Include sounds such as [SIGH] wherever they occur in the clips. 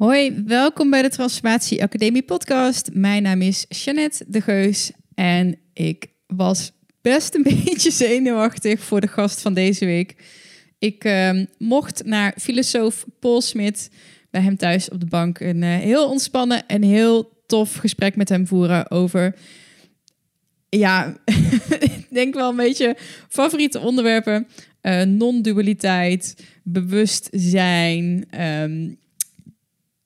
Hoi, welkom bij de Transformatie Academie podcast. Mijn naam is Jeannette de Geus en ik was best een [LAUGHS] beetje zenuwachtig voor de gast van deze week. Ik ehm, mocht naar filosoof Paul Smit bij hem thuis op de bank een eh, heel ontspannen en heel tof gesprek met hem voeren over ja, [LAUGHS] ik denk wel een beetje favoriete onderwerpen. Uh, non-dualiteit, bewustzijn, um,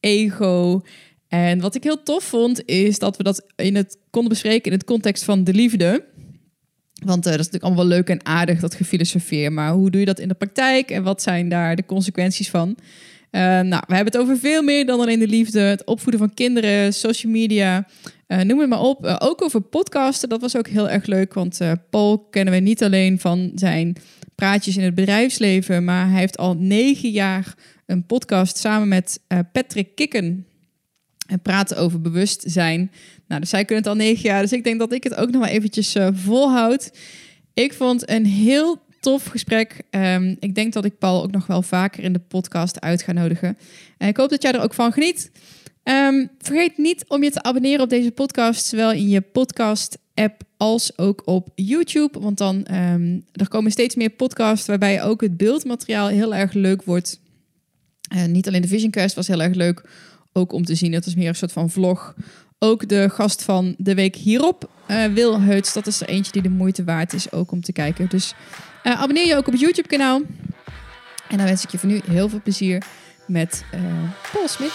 ego. En wat ik heel tof vond, is dat we dat in het konden bespreken in het context van de liefde. Want uh, dat is natuurlijk allemaal wel leuk en aardig, dat gefilosofeer. Maar hoe doe je dat in de praktijk en wat zijn daar de consequenties van? Uh, nou, we hebben het over veel meer dan alleen de liefde. Het opvoeden van kinderen, social media, uh, noem het maar op. ook over podcasten, dat was ook heel erg leuk. Want Paul kennen we niet alleen van zijn praatjes in het bedrijfsleven, maar hij heeft al negen jaar een podcast samen met uh, Patrick Kikken. En praten over bewustzijn. Nou, dus zij kunnen het al negen jaar. Dus ik denk dat ik het ook nog wel eventjes uh, volhoud. Ik vond een heel tof gesprek. Um, ik denk dat ik Paul ook nog wel vaker in de podcast uit ga nodigen. En ik hoop dat jij er ook van geniet. Um, vergeet niet om je te abonneren op deze podcast, zowel in je podcast-app als ook op YouTube. Want dan um, er komen steeds meer podcasts waarbij ook het beeldmateriaal heel erg leuk wordt. Uh, niet alleen de Visioncast was heel erg leuk, ook om te zien. Het was meer een soort van vlog. Ook de gast van de week hierop, uh, Wil Heuts, dat is er eentje die de moeite waard is ook om te kijken. Dus uh, abonneer je ook op het YouTube kanaal. En dan wens ik je voor nu heel veel plezier met Paul Smit.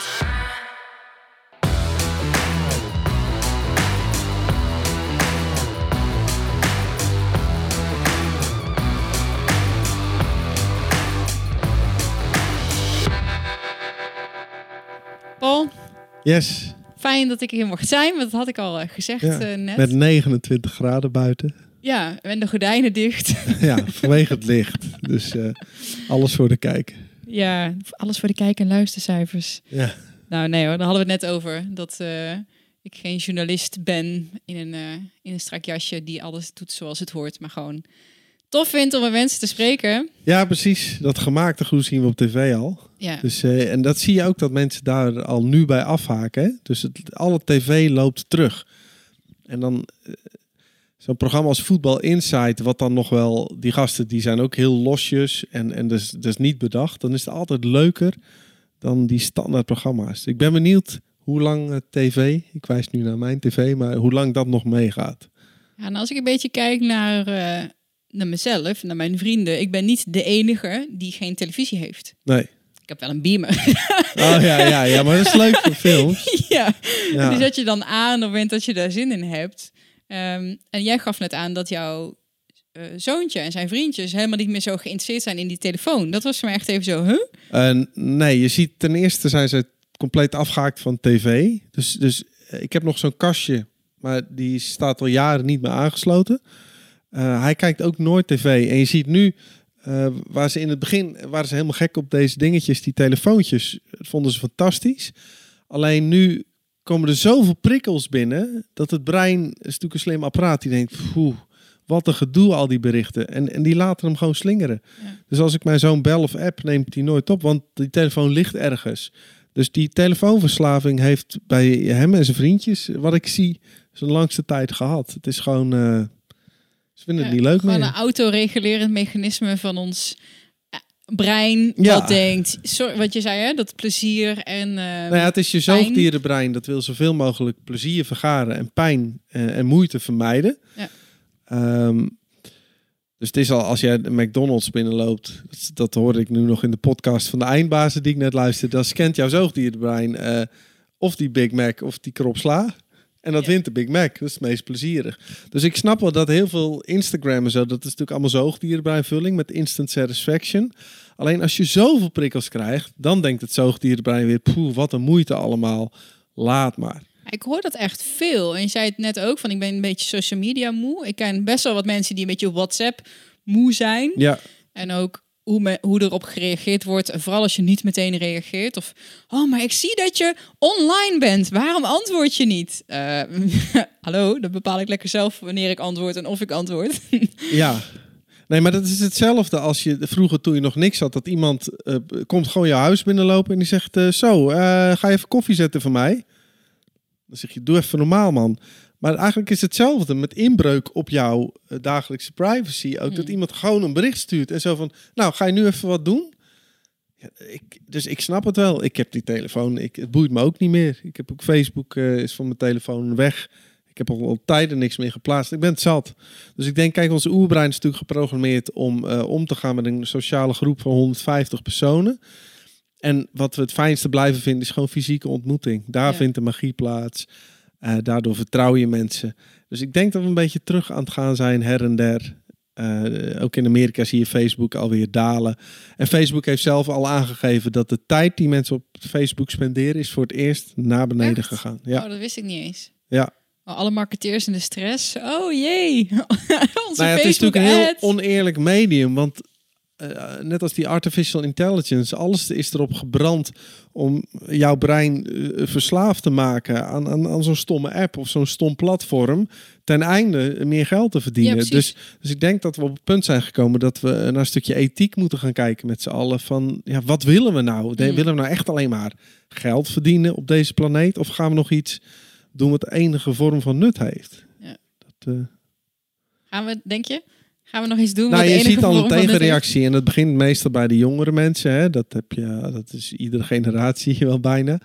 Paul. Yes. Fijn dat ik hier mocht zijn, want dat had ik al gezegd ja, uh, net. Met 29 graden buiten. Ja, en de gordijnen dicht. [LAUGHS] ja, vanwege het licht. Dus uh, alles voor de kijken. Ja, alles voor de kijk- en luistercijfers. Ja. Nou nee hoor, daar hadden we het net over. Dat uh, ik geen journalist ben in een, in een strak jasje die alles doet zoals het hoort. Maar gewoon tof vindt om met mensen te spreken. Ja, precies. Dat gemaakte goed zien we op tv al. Ja. Dus, uh, en dat zie je ook dat mensen daar al nu bij afhaken. Hè? Dus het, alle tv loopt terug. En dan uh, zo'n programma als Voetbal Insight, wat dan nog wel, die gasten die zijn ook heel losjes en, en dus, dus niet bedacht. Dan is het altijd leuker dan die standaard programma's. Ik ben benieuwd hoe lang uh, tv, ik wijs nu naar mijn tv, maar hoe lang dat nog meegaat. Ja, en als ik een beetje kijk naar naar mezelf, naar mijn vrienden. Ik ben niet de enige die geen televisie heeft. Nee. Ik heb wel een beamer. Oh ja, ja, ja, maar dat is leuk voor films. [LAUGHS] ja. ja. die zet je dan aan op het moment dat je daar zin in hebt. Um, en jij gaf net aan dat jouw uh, zoontje en zijn vriendjes helemaal niet meer zo geïnteresseerd zijn in die telefoon. Dat was voor mij echt even zo, huh? Uh, nee, je ziet ten eerste zijn ze compleet afgehaakt van tv. Dus, dus ik heb nog zo'n kastje, maar die staat al jaren niet meer aangesloten. Uh, hij kijkt ook nooit tv. En je ziet nu, uh, waar ze in het begin waren ze helemaal gek op deze dingetjes, die telefoontjes. Dat vonden ze fantastisch. Alleen nu komen er zoveel prikkels binnen, dat het brein, is natuurlijk een slim apparaat, die denkt, poeh, wat een gedoe al die berichten. En, en die laten hem gewoon slingeren. Ja. Dus als ik mijn zoon bel of app, neemt hij nooit op, want die telefoon ligt ergens. Dus die telefoonverslaving heeft bij hem en zijn vriendjes, wat ik zie, zijn langste tijd gehad. Het is gewoon... Uh, ze vinden het niet leuk Gewoon een autoregulerend mechanisme van ons eh, brein. Ja. Dat denkt, sorry, wat je zei, hè, dat plezier en. Uh, nou ja, het is je zoogdierenbrein dat wil zoveel mogelijk plezier vergaren en pijn en, en moeite vermijden. Ja. Um, dus het is al als jij de McDonald's binnenloopt, dat, dat hoorde ik nu nog in de podcast van de eindbazen die ik net luisterde, dan scant jouw zoogdierenbrein uh, of die Big Mac of die krop sla. En dat ja. wint de Big Mac. Dat is het meest plezierig. Dus ik snap wel dat heel veel Instagram en zo, dat is natuurlijk allemaal zoogdierenbreinvulling met instant satisfaction. Alleen als je zoveel prikkels krijgt, dan denkt het zoogdierenbrein weer, poeh, wat een moeite allemaal. Laat maar. Ik hoor dat echt veel. En je zei het net ook, van ik ben een beetje social media moe. Ik ken best wel wat mensen die een beetje op WhatsApp moe zijn. Ja. En ook hoe, hoe erop gereageerd wordt. Vooral als je niet meteen reageert. Of, oh, maar ik zie dat je online bent. Waarom antwoord je niet? Uh, [LAUGHS] hallo, dat bepaal ik lekker zelf wanneer ik antwoord en of ik antwoord. [LAUGHS] ja. Nee, maar dat is hetzelfde als je vroeger toen je nog niks had, dat iemand eh, komt gewoon je huis binnenlopen en die zegt: eh, Zo, eh, ga je even koffie zetten voor mij? Dan zeg je: Doe even normaal, man. Maar eigenlijk is hetzelfde met inbreuk op jouw eh, dagelijkse privacy. Ook dat Hmm. iemand gewoon een bericht stuurt en zo van: Nou, ga je nu even wat doen? Ja, ik, dus ik snap het wel. Ik heb die telefoon, ik, het boeit me ook niet meer. Ik heb ook Facebook, eh, is van mijn telefoon weg. Ik heb al, al tijden niks meer geplaatst. Ik ben het zat. Dus ik denk, kijk, onze oerbrein is natuurlijk geprogrammeerd om eh, om te gaan met een sociale groep van 150 personen. En wat we het fijnste blijven vinden is gewoon fysieke ontmoeting. Daar Ja. vindt de magie plaats. Eh, daardoor vertrouw je mensen. Dus ik denk dat we een beetje terug aan het gaan zijn, her en der. Eh, ook in Amerika zie je Facebook alweer dalen. En Facebook heeft zelf al aangegeven dat de tijd die mensen op Facebook spenderen, is voor het eerst naar beneden Echt? gegaan. Ja. Oh, dat wist ik niet eens. Ja. Oh, alle marketeers in de stress. Oh jee. [LAUGHS] Onze Nou ja, het is natuurlijk een heel oneerlijk medium, want eh, net als die artificial intelligence, alles is erop gebrand om jouw brein eh, verslaafd te maken aan, aan, aan zo'n stomme app of zo'n stom platform, ten einde meer geld te verdienen. Ja, dus, dus ik denk dat we op het punt zijn gekomen dat we naar een stukje ethiek moeten gaan kijken met z'n allen van, ja, wat willen we nou? Mm. Willen we nou echt alleen maar geld verdienen op deze planeet of gaan we nog iets doen wat enige vorm van nut heeft? Ja. Dat, eh, Gaan we, denk je? Gaan we nog iets doen? nou, je ziet al een tegenreactie en dat begint meestal bij de jongere mensen. Hè? Dat heb je, dat is iedere generatie wel bijna.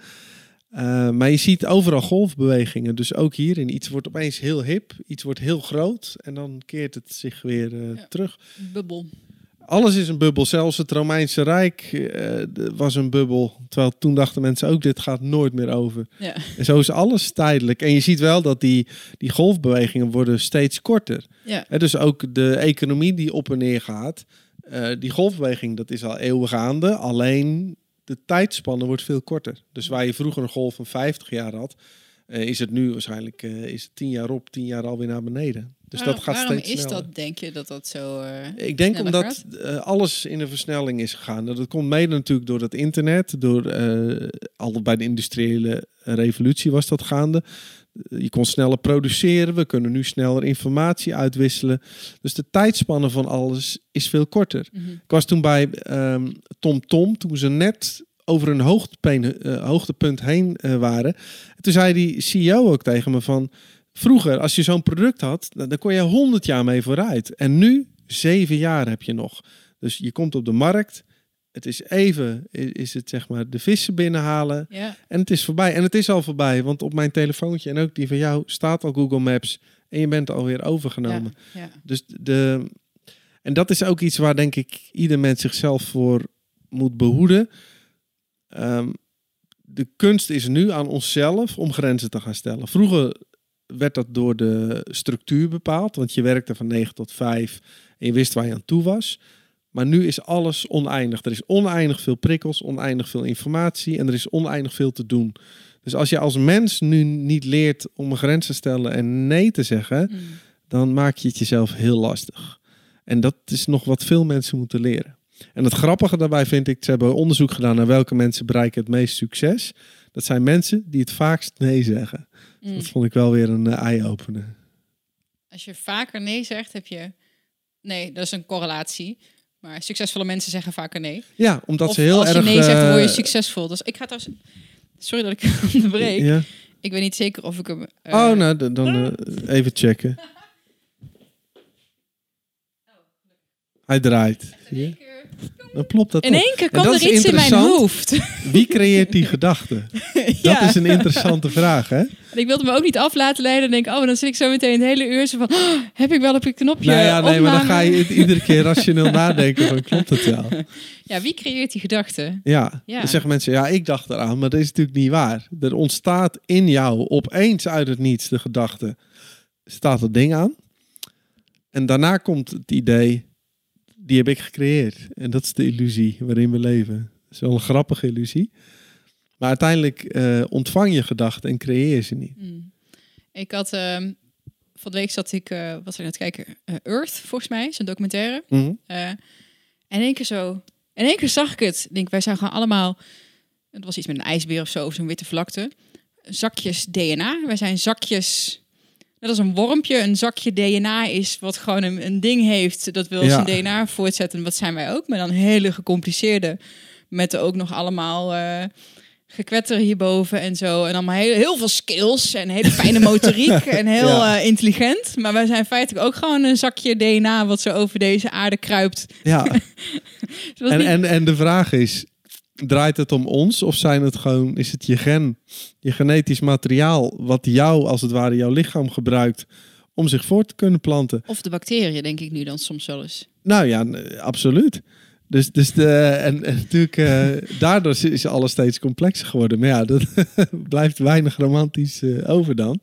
Eh, maar je ziet overal golfbewegingen. Dus ook hierin. Iets wordt opeens heel hip, iets wordt heel groot en dan keert het zich weer Ja. terug. Bubbel. Alles is een bubbel. Zelfs het Romeinse Rijk eh, was een bubbel. Terwijl toen dachten mensen ook, dit gaat nooit meer over. Ja. En zo is alles tijdelijk. En je ziet wel dat die, die golfbewegingen worden steeds korter. Ja. Dus ook de economie die op en neer gaat. eh, die golfbeweging, dat is al eeuwengaande. Alleen de tijdspanne wordt veel korter. Dus waar je vroeger een golf van 50 jaar had... eh, is het nu waarschijnlijk is het 10 jaar op, 10 jaar alweer naar beneden. Dus Waarom- dat gaat waarom steeds is dat, denk je, dat dat zo... eh, Ik denk omdat eh, alles in een versnelling is gegaan. Dat komt mede natuurlijk door dat internet. Door, al bij de industriële revolutie was dat gaande. Je kon sneller produceren. We kunnen nu sneller informatie uitwisselen. Dus de tijdspanne van alles is veel korter. mhm. Ik was toen bij ehm TomTom, Tom, toen ze net over een hoogtepunt, hoogtepunt heen waren. En toen zei die CEO ook tegen me van... Vroeger, als je zo'n product had, dan dan kon je 100 jaar mee vooruit. En nu, zeven jaar heb je nog. Dus je komt op de markt. Het is even, is het zeg maar de vissen binnenhalen. Ja. En het is voorbij. En het is al voorbij, want op mijn telefoontje en ook die van jou staat al Google Maps. En je bent alweer overgenomen. Ja. ja. Dus de, en dat is ook iets waar denk ik ieder mens zichzelf voor moet behoeden. Ehm, de kunst is nu aan onszelf om grenzen te gaan stellen. Vroeger werd dat door de structuur bepaald, want je werkte van 9 tot 5 en je wist waar je aan toe was. Maar nu is alles oneindig. Er is oneindig veel prikkels, oneindig veel informatie en er is oneindig veel te doen. Dus als je als mens nu niet leert om een grens te stellen en nee te zeggen, Mm. dan maak je het jezelf heel lastig. En dat is nog wat veel mensen moeten leren. En het grappige daarbij vind ik, ze hebben onderzoek gedaan naar welke mensen bereiken het meest succes. Dat zijn mensen die het vaakst nee zeggen. Mm. Dat vond ik wel weer een eh, eye-opener. Als je vaker nee zegt, heb je... Nee, dat is een correlatie. Maar succesvolle mensen zeggen vaker nee. Ja, omdat of ze heel als erg... je nee zegt, word je eh, succesvol. Dus ik ga trouwens... Sorry dat ik [LAUGHS] onderbreek. Ja. Ik weet niet zeker of ik hem... eh, Oh, nou, dan even checken. Hij draait. Zie je? Dan klopt dat In op. één keer kwam dat er iets in mijn hoofd. [LAUGHS] Wie creëert die gedachte? [LAUGHS] Dat is een interessante vraag, hè? En ik wilde me ook niet af laten leiden. En denk, oh, dan zit ik zo meteen het hele uur zo van... "Oh, heb ik wel op je knopje Nou ja, nee, maar dan opname?" ga je iedere keer rationeel [LAUGHS] nadenken van klopt het wel? Ja, wie creëert die gedachte? Ja, Ja. dan zeggen mensen, ja, ik dacht eraan, maar dat is natuurlijk niet waar. Er ontstaat in jou opeens uit het niets de gedachte, staat het ding aan. En daarna komt het idee, die heb ik gecreëerd. En dat is de illusie waarin we leven. Dat is wel een grappige illusie. Maar uiteindelijk eh, ontvang je gedachten en creëer je ze niet. Hmm. Ik had... ehm, van de week zat ik... wat was ik aan het kijken? Eh, Earth, volgens mij. Zo'n documentaire. Mhm. En in één keer zo... In één keer zag ik het. Ik denk, wij zijn gewoon allemaal... Het was iets met een ijsbeer of zo, of zo'n witte vlakte. Zakjes DNA. Wij zijn zakjes... net als een wormpje een zakje DNA is, wat gewoon een, een ding heeft, dat wil Ja. zijn DNA voortzetten. Wat zijn wij ook, maar dan hele gecompliceerde, met ook nog allemaal eh gekwetter hierboven en zo. En allemaal heel, heel veel skills en hele fijne [LAUGHS] motoriek en heel Ja. eh, intelligent. Maar wij zijn feitelijk ook gewoon een zakje DNA wat zo over deze aarde kruipt. Ja, [LAUGHS] Dus en, niet- en, en de vraag is, draait het om ons of zijn het gewoon, is het je gen, je genetisch materiaal, wat jou, als het ware, jouw lichaam gebruikt om zich voort te kunnen planten? Of de bacteriën, denk ik nu dan soms wel eens. Nou ja, absoluut. Dus, dus de, en, en natuurlijk, eh, [LAUGHS] daardoor is- alles steeds complexer geworden. Maar ja, dat [LAUGHS] blijft weinig romantisch eh, over dan.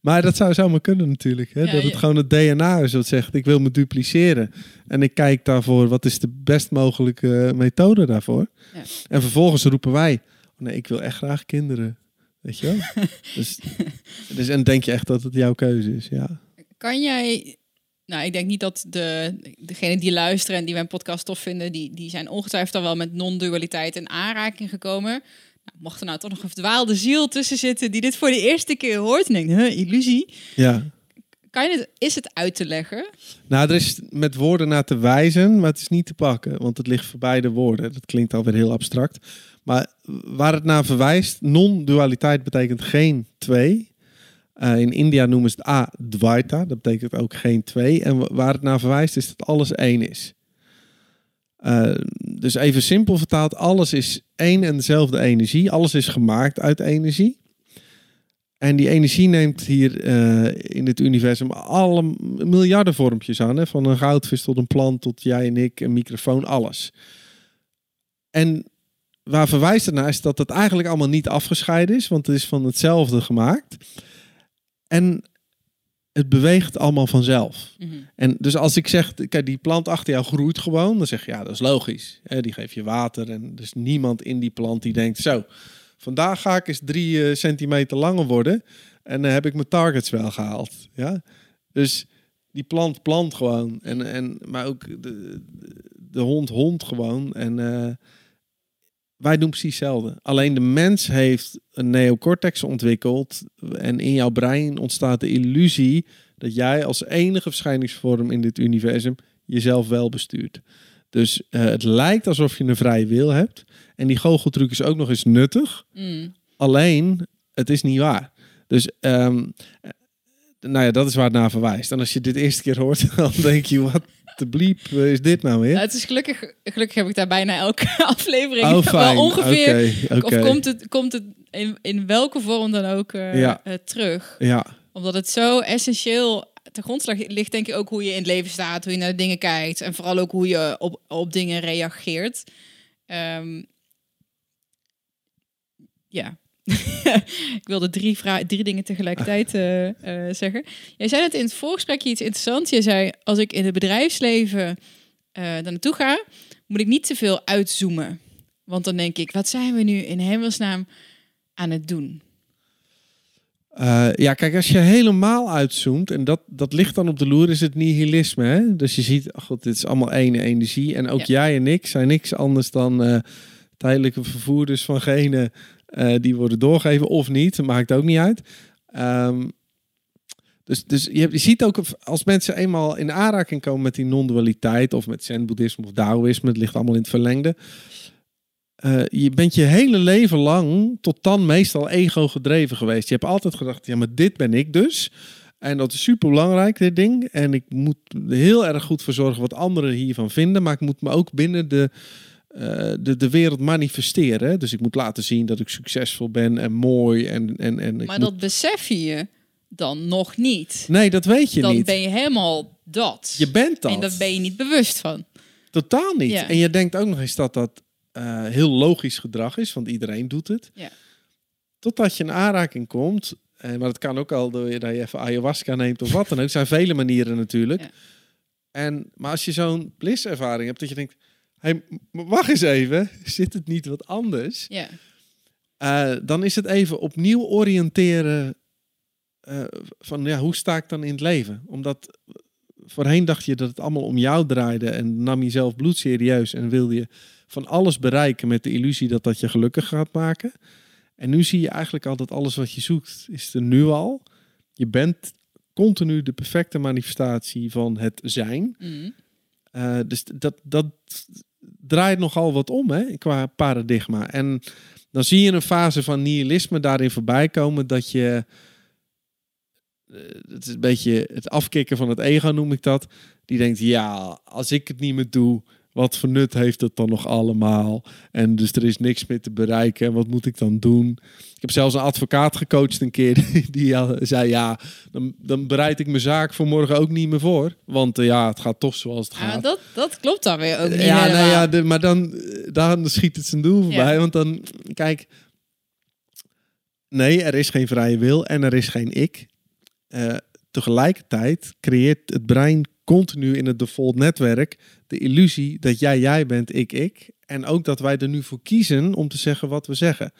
Maar dat zou zomaar kunnen natuurlijk. Hè? Ja, dat het gewoon het DNA is wat zegt, ik wil me dupliceren. En ik kijk daarvoor, wat is de best mogelijke methode daarvoor? Ja. En vervolgens roepen wij, oh nee, ik wil echt graag kinderen. Weet je wel? [LAUGHS] dus, dus, en denk je echt dat het jouw keuze is, ja. Kan jij... Nou, ik denk niet dat de, degenen die luisteren en die mijn podcast tof vinden, die, die zijn ongetwijfeld al wel met non-dualiteit in aanraking gekomen. Nou, mocht er nou toch nog een verdwaalde ziel tussen zitten die dit voor de eerste keer hoort en denkt, huh, illusie. Ja, Is het uit te leggen? Nou, er is met woorden naar te wijzen, maar het is niet te pakken, want het ligt voorbij de woorden. Dat klinkt alweer heel abstract. Maar waar het naar verwijst, non-dualiteit betekent geen twee. Eh, in India noemen ze het Advaita, dat betekent ook geen twee. En wa- waar het naar verwijst is dat alles één is. Eh, dus even simpel vertaald, alles is één en dezelfde energie. Alles is gemaakt uit energie. En die energie neemt hier eh, in het universum alle miljarden vormpjes aan. Hè? Van een goudvis tot een plant, tot jij en ik, een microfoon, alles. En waar verwijst het naar is dat het eigenlijk allemaal niet afgescheiden is, want het is van hetzelfde gemaakt. En het beweegt allemaal vanzelf. Mhm. En dus als ik zeg, kijk, die plant achter jou groeit gewoon, dan zeg je ja, dat is logisch. Hè, die geef je water en er is niemand in die plant die denkt, zo, vandaag ga ik eens drie eh, centimeter langer worden en dan heb ik mijn targets wel gehaald. Ja? Dus die plant plant gewoon, en, en, maar ook de, de hond hond gewoon. En eh, wij doen precies hetzelfde. Alleen de mens heeft een neocortex ontwikkeld en in jouw brein ontstaat de illusie dat jij als enige verschijningsvorm in dit universum jezelf wel bestuurt. Dus eh, het lijkt alsof je een vrije wil hebt. En die goocheltruc is ook nog eens nuttig. Mm. Alleen, het is niet waar. Dus, ehm, eh, nou ja, dat is waar het naar verwijst. En als je dit eerste keer hoort, [LAUGHS] dan denk je, wat de bliep eh, is dit nou weer? Nou, het is gelukkig, gelukkig heb ik daar bijna elke [LAUGHS] aflevering oh, wel ongeveer. Of komt het, komt het in, in welke vorm dan ook eh, Ja. terug? Ja, Omdat het zo essentieel ten grondslag ligt, denk ik ook hoe je in het leven staat, hoe je naar de dingen kijkt en vooral ook hoe je op, op dingen reageert. Ehm, ja. [LAUGHS] ik wilde drie, drie dingen tegelijkertijd [LAUGHS] eh, eh, zeggen. Jij zei net in het voorgesprekje iets interessants. Je zei, als ik in het bedrijfsleven eh daar naartoe ga, moet ik niet te veel uitzoomen. Want dan denk ik, wat zijn we nu in hemelsnaam aan het doen? Ja, kijk, als je helemaal uitzoomt, en dat, dat ligt dan op de loer, is het nihilisme. Hè? Dus je ziet, god, dit is allemaal één energie. En ook Ja. jij en ik zijn niks anders dan tijdelijke vervoerders van genen eh, die worden doorgegeven of niet. Maakt ook niet uit. Ehm, dus dus je, je ziet ook, als mensen eenmaal in aanraking komen met die non-dualiteit, of met zen-boeddhisme of Taoïsme, het ligt allemaal in het verlengde. Eh, je bent je hele leven lang tot dan meestal ego gedreven geweest. Je hebt altijd gedacht, ja, maar dit ben ik dus. En dat is super belangrijk, dit ding. En ik moet er heel erg goed voor zorgen wat anderen hiervan vinden. Maar ik moet me ook binnen de, eh, de, de wereld manifesteren. Dus ik moet laten zien dat ik succesvol ben en mooi. En, en, en Maar moet- dat besef je dan nog niet. Nee, dat weet je dan niet. ben je helemaal dat. Je bent dat. En daar ben je niet bewust van. Totaal niet. Ja. En je denkt ook nog eens dat dat eh, heel logisch gedrag is, want iedereen doet het. Ja. Totdat je in aanraking komt. Eh, maar dat kan ook al door je- dat je even ayahuasca neemt of wat dan ook. Er zijn vele manieren natuurlijk. Ja. En, maar als je zo'n blisservaring hebt, dat je denkt... Hey, wacht eens even, zit het niet wat anders? Ja. Eh, dan is het even opnieuw oriënteren eh, van ja, hoe sta ik dan in het leven? Omdat voorheen dacht je dat het allemaal om jou draaide en nam je zelf bloedserieus en wilde je van alles bereiken met de illusie dat dat je gelukkig gaat maken. En nu zie je eigenlijk al dat alles wat je zoekt is er nu al. Je bent continu de perfecte manifestatie van het zijn. Mm. Eh, dus dat, dat draait nogal wat om hè, qua paradigma. En dan zie je een fase van nihilisme daarin voorbij komen dat je. eh, Het is een beetje het afkicken van het ego, noem ik dat. Die denkt, ja, als ik het niet meer doe, wat voor nut heeft het dan nog allemaal? En dus er is niks meer te bereiken. En wat moet ik dan doen? Ik heb zelfs een advocaat gecoacht een keer. [LAUGHS] Die, zei, ja, dan, dan bereid ik mijn zaak voor morgen ook niet meer voor. Want eh, ja, het gaat toch zoals het gaat. Ja, dat, dat klopt dan weer ook niet Ja, helemaal. nou ja, de, maar dan, eh, dan schiet het zijn doel voorbij. Ja. Want dan, kijk, nee, er is geen vrije wil en er is geen ik. Eh, tegelijkertijd creëert het brein continu in het default netwerk de illusie dat jij jij bent, ik ik. En ook dat wij er nu voor kiezen om te zeggen wat we zeggen.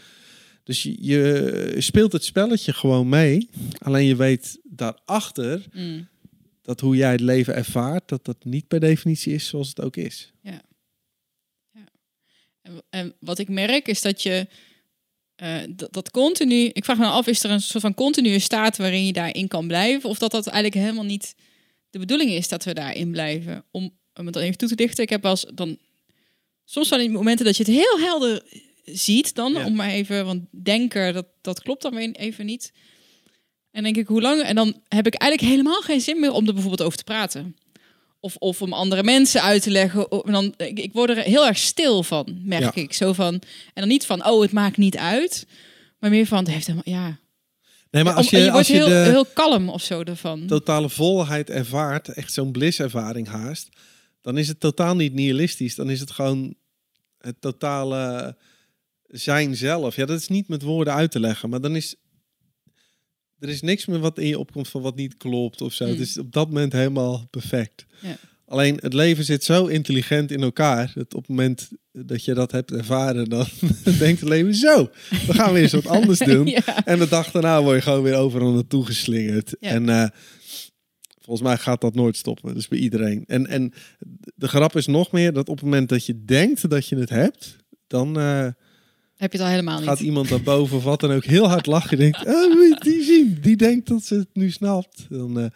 Dus je, je speelt het spelletje gewoon mee. Alleen je weet daarachter Mm. dat hoe jij het leven ervaart, dat dat niet per definitie is zoals het ook is. En, en wat ik merk is dat je eh, dat, dat continu. Ik vraag me af, is er een soort van continue staat waarin je daarin kan blijven? Of dat dat eigenlijk helemaal niet de bedoeling is dat we daarin blijven? Om, om het dan even toe te dichten. Ik heb als dan soms wel in momenten dat je het heel helder ziet, dan Ja. om maar even, want denker, dat, dat klopt dan weer even niet. En denk ik, hoe lang? En dan heb ik eigenlijk helemaal geen zin meer om er bijvoorbeeld over te praten. Of, of om andere mensen uit te leggen. En dan, ik, ik word er heel erg stil van, merk Ja. ik. Zo van, en dan niet van, oh, het maakt niet uit. Maar meer van, het heeft helemaal, ja. Nee, maar als je, als je heel, de heel kalm of zo ervan. totale volheid ervaart, echt zo'n blisservaring haast, dan is het totaal niet nihilistisch. Dan is het gewoon het totale zijn zelf. Ja, dat is niet met woorden uit te leggen, maar dan is er is niks meer wat in je opkomt van wat niet klopt of zo. Mm. Het is op dat moment helemaal perfect. Ja. Alleen het leven zit zo intelligent in elkaar dat op het moment dat je dat hebt ervaren, dan [LAUGHS] denkt het leven zo. We gaan weer eens wat anders [LAUGHS] doen. ja. En de dag daarna word je gewoon weer overal naartoe geslingerd. Ja. En eh, volgens mij gaat dat nooit stoppen. Dus bij iedereen. En, en de grap is nog meer dat op het moment dat je denkt dat je het hebt, dan eh, Heb je het al helemaal gaat niet. iemand daarboven [LAUGHS] of wat dan ook heel hard lachen. Je denkt, oh, die zien? Die denkt dat ze het nu snapt. Dan, eh,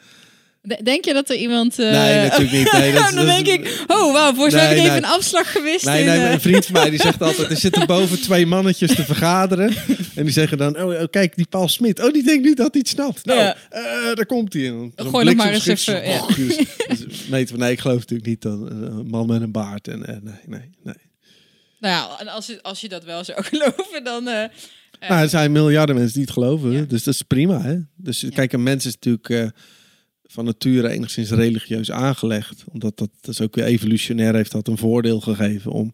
Denk je dat er iemand... eh, Nee, natuurlijk niet. Nee, [LAUGHS] dat dan dat denk ik, oh wauw, heb Nee, ik even een afslag gewist. Nee, in, nee, eh, een vriend van mij die zegt altijd: er zitten boven twee mannetjes te vergaderen. [LAUGHS] En die zeggen dan: Oh, oh, kijk, die Paul Smit. Oh, die denkt nu dat hij het snapt. Nou, Ja. eh, daar komt hij. in. Gooi nog maar eens even, zo, Dus, dus we, nee, ik geloof natuurlijk niet dat een man met een baard. En, nee, nee, nee. Nou ja, en als je, als je dat wel zou [LAUGHS] geloven, dan... Nou, er zijn miljarden mensen die het geloven. Dus dat is prima. Hè? Dus kijk, een mens is natuurlijk van nature enigszins religieus aangelegd. Omdat dat, dat is ook weer evolutionair heeft dat een voordeel gegeven om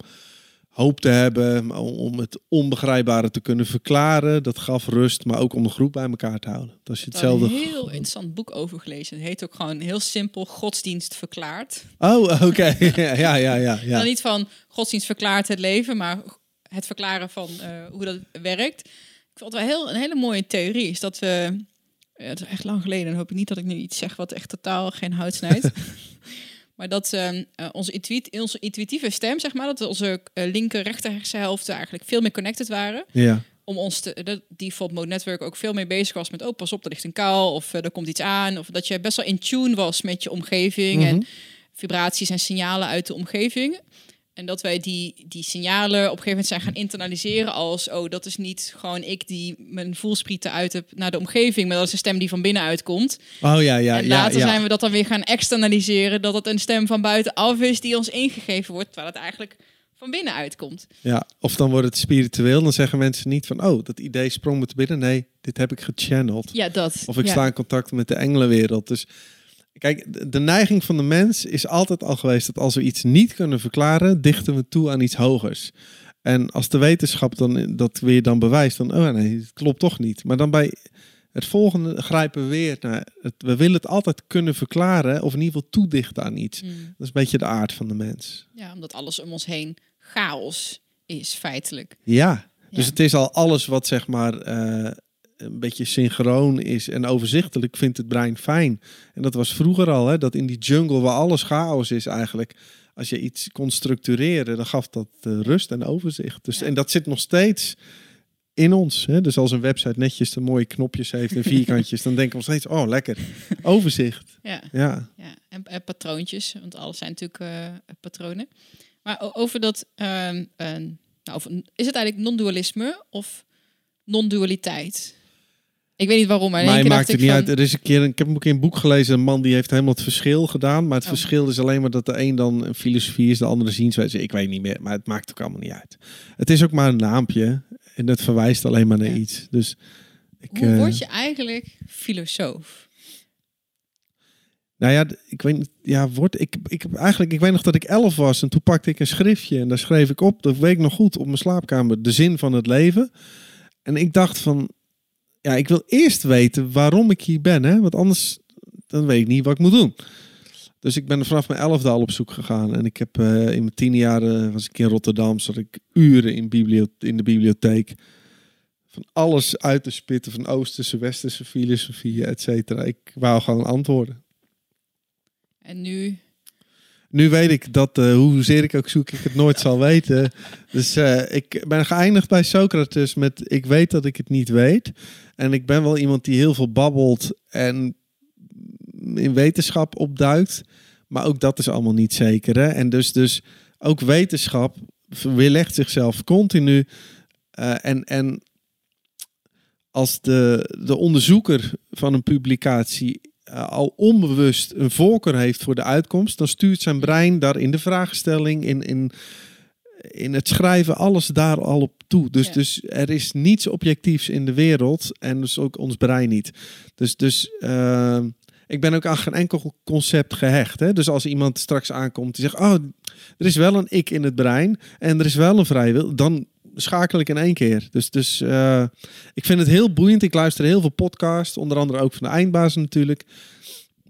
hoop te hebben, om- het onbegrijpbare te kunnen verklaren. Dat gaf rust, maar ook om de groep bij elkaar te houden. Ik heb daar hetzelfde. een heel interessant boek over gelezen. Het heet ook gewoon heel simpel Godsdienst verklaard. Oh, oké. [LAUGHS] ja, ja, ja, ja. Dan [LAUGHS] ja. niet van Godsdienst verklaart het leven, maar het verklaren van eh, hoe dat werkt. Ik vond het wel heel, een hele mooie theorie. Is dat we. Ja, het is echt lang geleden. Dan hoop ik niet dat ik nu iets zeg wat echt totaal geen hout snijdt. [LAUGHS] maar dat eh, onze, intuït, onze intuïtieve stem, zeg maar, dat onze eh, linker, rechter hersenhelften eigenlijk veel meer connected waren. ja. om ons te, de default mode network ook veel meer bezig was met, oh pas op, er ligt een kuil of eh, er komt iets aan. Of dat je best wel in tune was met je omgeving en Mhm. vibraties en signalen uit de omgeving. En dat wij die, die signalen op een gegeven moment zijn gaan internaliseren als, oh dat is niet gewoon ik die mijn voelsprieten uit heb naar de omgeving, maar dat is een stem die van binnenuit komt. Oh ja, ja. en ja, later ja. zijn we dat dan weer gaan externaliseren, dat het een stem van buitenaf is die ons ingegeven wordt, terwijl het eigenlijk van binnenuit komt. Ja, of dan wordt het spiritueel. Dan zeggen mensen niet van, oh, dat idee sprong me te binnen. Nee, dit heb ik gechanneld. Ja, dat. Of ik ja. sta in contact met de engelenwereld. Dus kijk, de- neiging van de mens is altijd al geweest dat als we iets niet kunnen verklaren, dichten we toe aan iets hogers. En als de wetenschap dan dat weer dan bewijst, dan, oh nee, het klopt toch niet. Maar dan bij het volgende grijpen we weer naar, het, we willen het altijd kunnen verklaren of in ieder geval toedichten aan iets. Mm. Dat is een beetje de aard van de mens. Ja, omdat alles om ons heen chaos is, feitelijk. Ja, dus Ja. het is al alles wat zeg maar eh, een beetje synchroon is en overzichtelijk vindt het brein fijn. En dat was vroeger al, hè, dat in die jungle waar alles chaos is eigenlijk. Als je iets kon structureren, dan gaf dat eh, rust en overzicht. Dus, Ja. En dat zit nog steeds in ons. Hè? Dus als een website netjes de mooie knopjes heeft en [LAUGHS] vierkantjes, dan denken we nog steeds, oh lekker, overzicht. Ja, Ja, ja. En, en patroontjes, want alles zijn natuurlijk eh, patronen. Maar over dat, een- nou, over, is het eigenlijk non-dualisme of non-dualiteit? Ik weet niet waarom, maar keer maakt het niet van, uit. Er is een keer, ik heb ook in een boek gelezen, een man die heeft helemaal het verschil gedaan. Maar het Oh. verschil is alleen maar dat de een dan een filosofie is, de andere zienswijze. Ik weet niet meer, maar het maakt ook allemaal niet uit. Het is ook maar een naampje en het verwijst alleen maar naar Ja. iets. Dus ik, Hoe eh, word je eigenlijk filosoof? Nou ja, ik weet. Ja, word, ik, ik heb eigenlijk, ik weet nog dat ik elf was en toen pakte ik een schriftje en daar schreef ik op, dat weet ik nog goed, op mijn slaapkamer, de zin van het leven. En ik dacht van, ja, ik wil eerst weten waarom ik hier ben, hè? want anders dan weet ik niet wat ik moet doen. Dus ik ben vanaf mijn elfde al op zoek gegaan. En ik heb eh, in mijn tien jaar eh, was ik in Rotterdam, zat ik uren in, in de bibliotheek. Van alles uit te spitten, van Oosterse, Westerse filosofie, et cetera. Ik wou gewoon antwoorden. En nu, Nu weet ik dat, eh, hoezeer ik ook zoek, ik het nooit zal weten. Dus eh, ik ben geëindigd bij Socrates met ik weet dat ik het niet weet. En ik ben wel iemand die heel veel babbelt en in wetenschap opduikt. Maar ook dat is allemaal niet zeker. Hè? En dus, dus ook wetenschap weerlegt zichzelf continu. Eh, en, en als de, de onderzoeker van een publicatie eh, al onbewust een voorkeur heeft voor de uitkomst, dan stuurt zijn brein daar in de vraagstelling, in, in, in het schrijven, alles daar al op toe. Dus, Ja. dus er is niets objectiefs in de wereld en dus ook ons brein niet. Dus, dus eh, ik ben ook aan geen enkel concept gehecht. Hè? Dus als iemand straks aankomt die zegt, oh, er is wel een ik in het brein en er is wel een vrije wil, dan schakel ik in één keer. Dus, dus eh, ik vind het heel boeiend. Ik luister heel veel podcasts, onder andere ook van de eindbaas natuurlijk.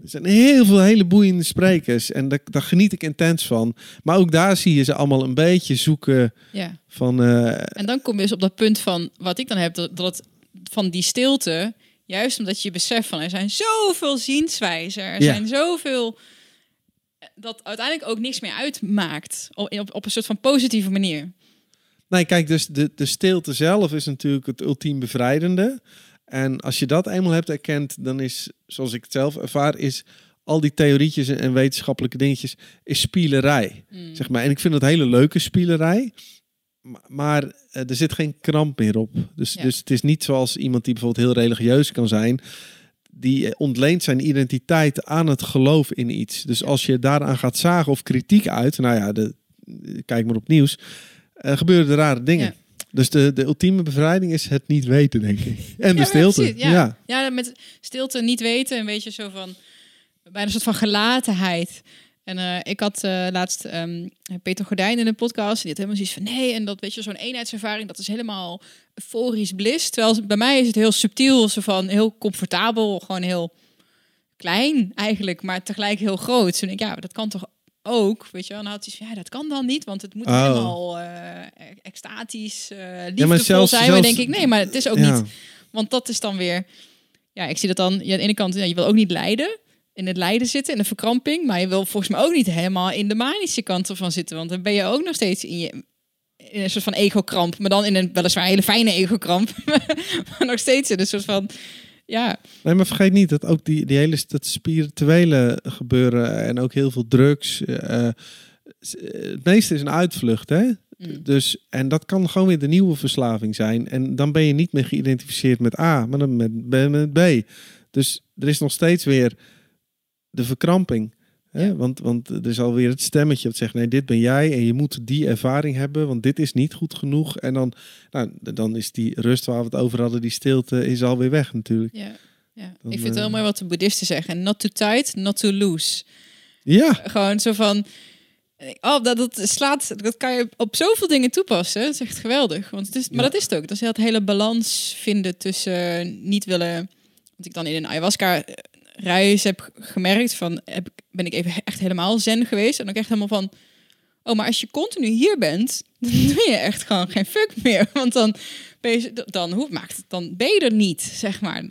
Er zijn heel veel hele boeiende sprekers en daar, daar geniet ik intens van. Maar ook daar zie je ze allemaal een beetje zoeken ja. van... eh, En dan kom je dus op dat punt van wat ik dan heb, dat, van die stilte, juist omdat je beseft van er zijn zoveel zienswijzen, er Ja. zijn zoveel dat uiteindelijk ook niks meer uitmaakt op, op, op een soort van positieve manier. Nee, kijk, dus de, de stilte zelf is natuurlijk het ultiem bevrijdende. En als je dat eenmaal hebt erkend, dan is, zoals ik het zelf ervaar, is al die theorietjes en wetenschappelijke dingetjes, is spielerij. Mm. Zeg maar. En ik vind het hele leuke spielerij. Ma- Maar eh, er zit geen kramp meer op. Dus, Ja. dus het is niet zoals iemand die bijvoorbeeld heel religieus kan zijn. Die eh, ontleent zijn identiteit aan het geloof in iets. Dus als je daaraan gaat zagen of kritiek uit, nou ja, de, kijk maar op nieuws, gebeuren er rare dingen. Ja. Dus de, de ultieme bevrijding is het niet weten, denk ik. [LAUGHS] En de stilte. precies, ja. ja. Met stilte niet weten, een beetje zo van bijna een soort van gelatenheid. En eh, ik had eh, laatst ehm, Peter Gordijn in een podcast. En die had helemaal zoiets van nee. En dat weet je, zo'n eenheidservaring, dat is helemaal euforisch bliss. Terwijl bij mij is het heel subtiel, zo van heel comfortabel, gewoon heel klein eigenlijk, maar tegelijk heel groot. Dus ik ja, dat kan toch ook, weet je wel. En dan had hij van, ja, dat kan dan niet, want het moet Oh. helemaal eh, extatisch, eh liefdevol zelfs- zijn. Maar denk ik, nee, maar het is ook Ja. niet want dat is dan weer... Ja, ik zie dat dan... Ja, aan de ene kant, ja, je wil ook niet lijden. In het lijden zitten, in de verkramping. Maar je wil volgens mij ook niet helemaal in de manische kant ervan zitten. Want dan ben je ook nog steeds in je... In een soort van ego-kramp. Maar dan in een weliswaar hele fijne ego-kramp. [LAUGHS] maar nog steeds in een soort van... Ja, Nee, maar vergeet niet dat ook die, die hele dat spirituele gebeuren en ook heel veel drugs. eh, eh, het meeste is een uitvlucht, hè? Mm. Dus, en dat kan gewoon weer de nieuwe verslaving zijn. En dan ben je niet meer geïdentificeerd met A, maar dan met, met, met B. Dus er is nog steeds weer de verkramping. Hè? Ja. Want, want er is alweer het stemmetje dat zegt: nee, dit ben jij en je moet die ervaring hebben, want dit is niet goed genoeg. En dan, nou, dan is die rust waar we het over hadden, die stilte, is alweer weg natuurlijk. ja. ja. Dan, ik vind het heel eh, mooi wat de boeddhisten zeggen. Not too tight, not too loose. Ja, Gewoon zo van. Oh, dat, dat slaat. Dat kan je op zoveel dingen toepassen. Dat is echt geweldig. Want het is, maar Ja. dat is het ook. Dat is het hele balans vinden tussen niet willen. Want ik dan in een ayahuasca reis heb gemerkt van heb, ben ik even echt helemaal zen geweest en ook echt helemaal van. Oh, maar als je continu hier bent, [LAUGHS] dan doe je echt gewoon geen fuck meer. [LAUGHS] Want dan ben je, dan hoe maakt het, dan ben je er niet, zeg maar.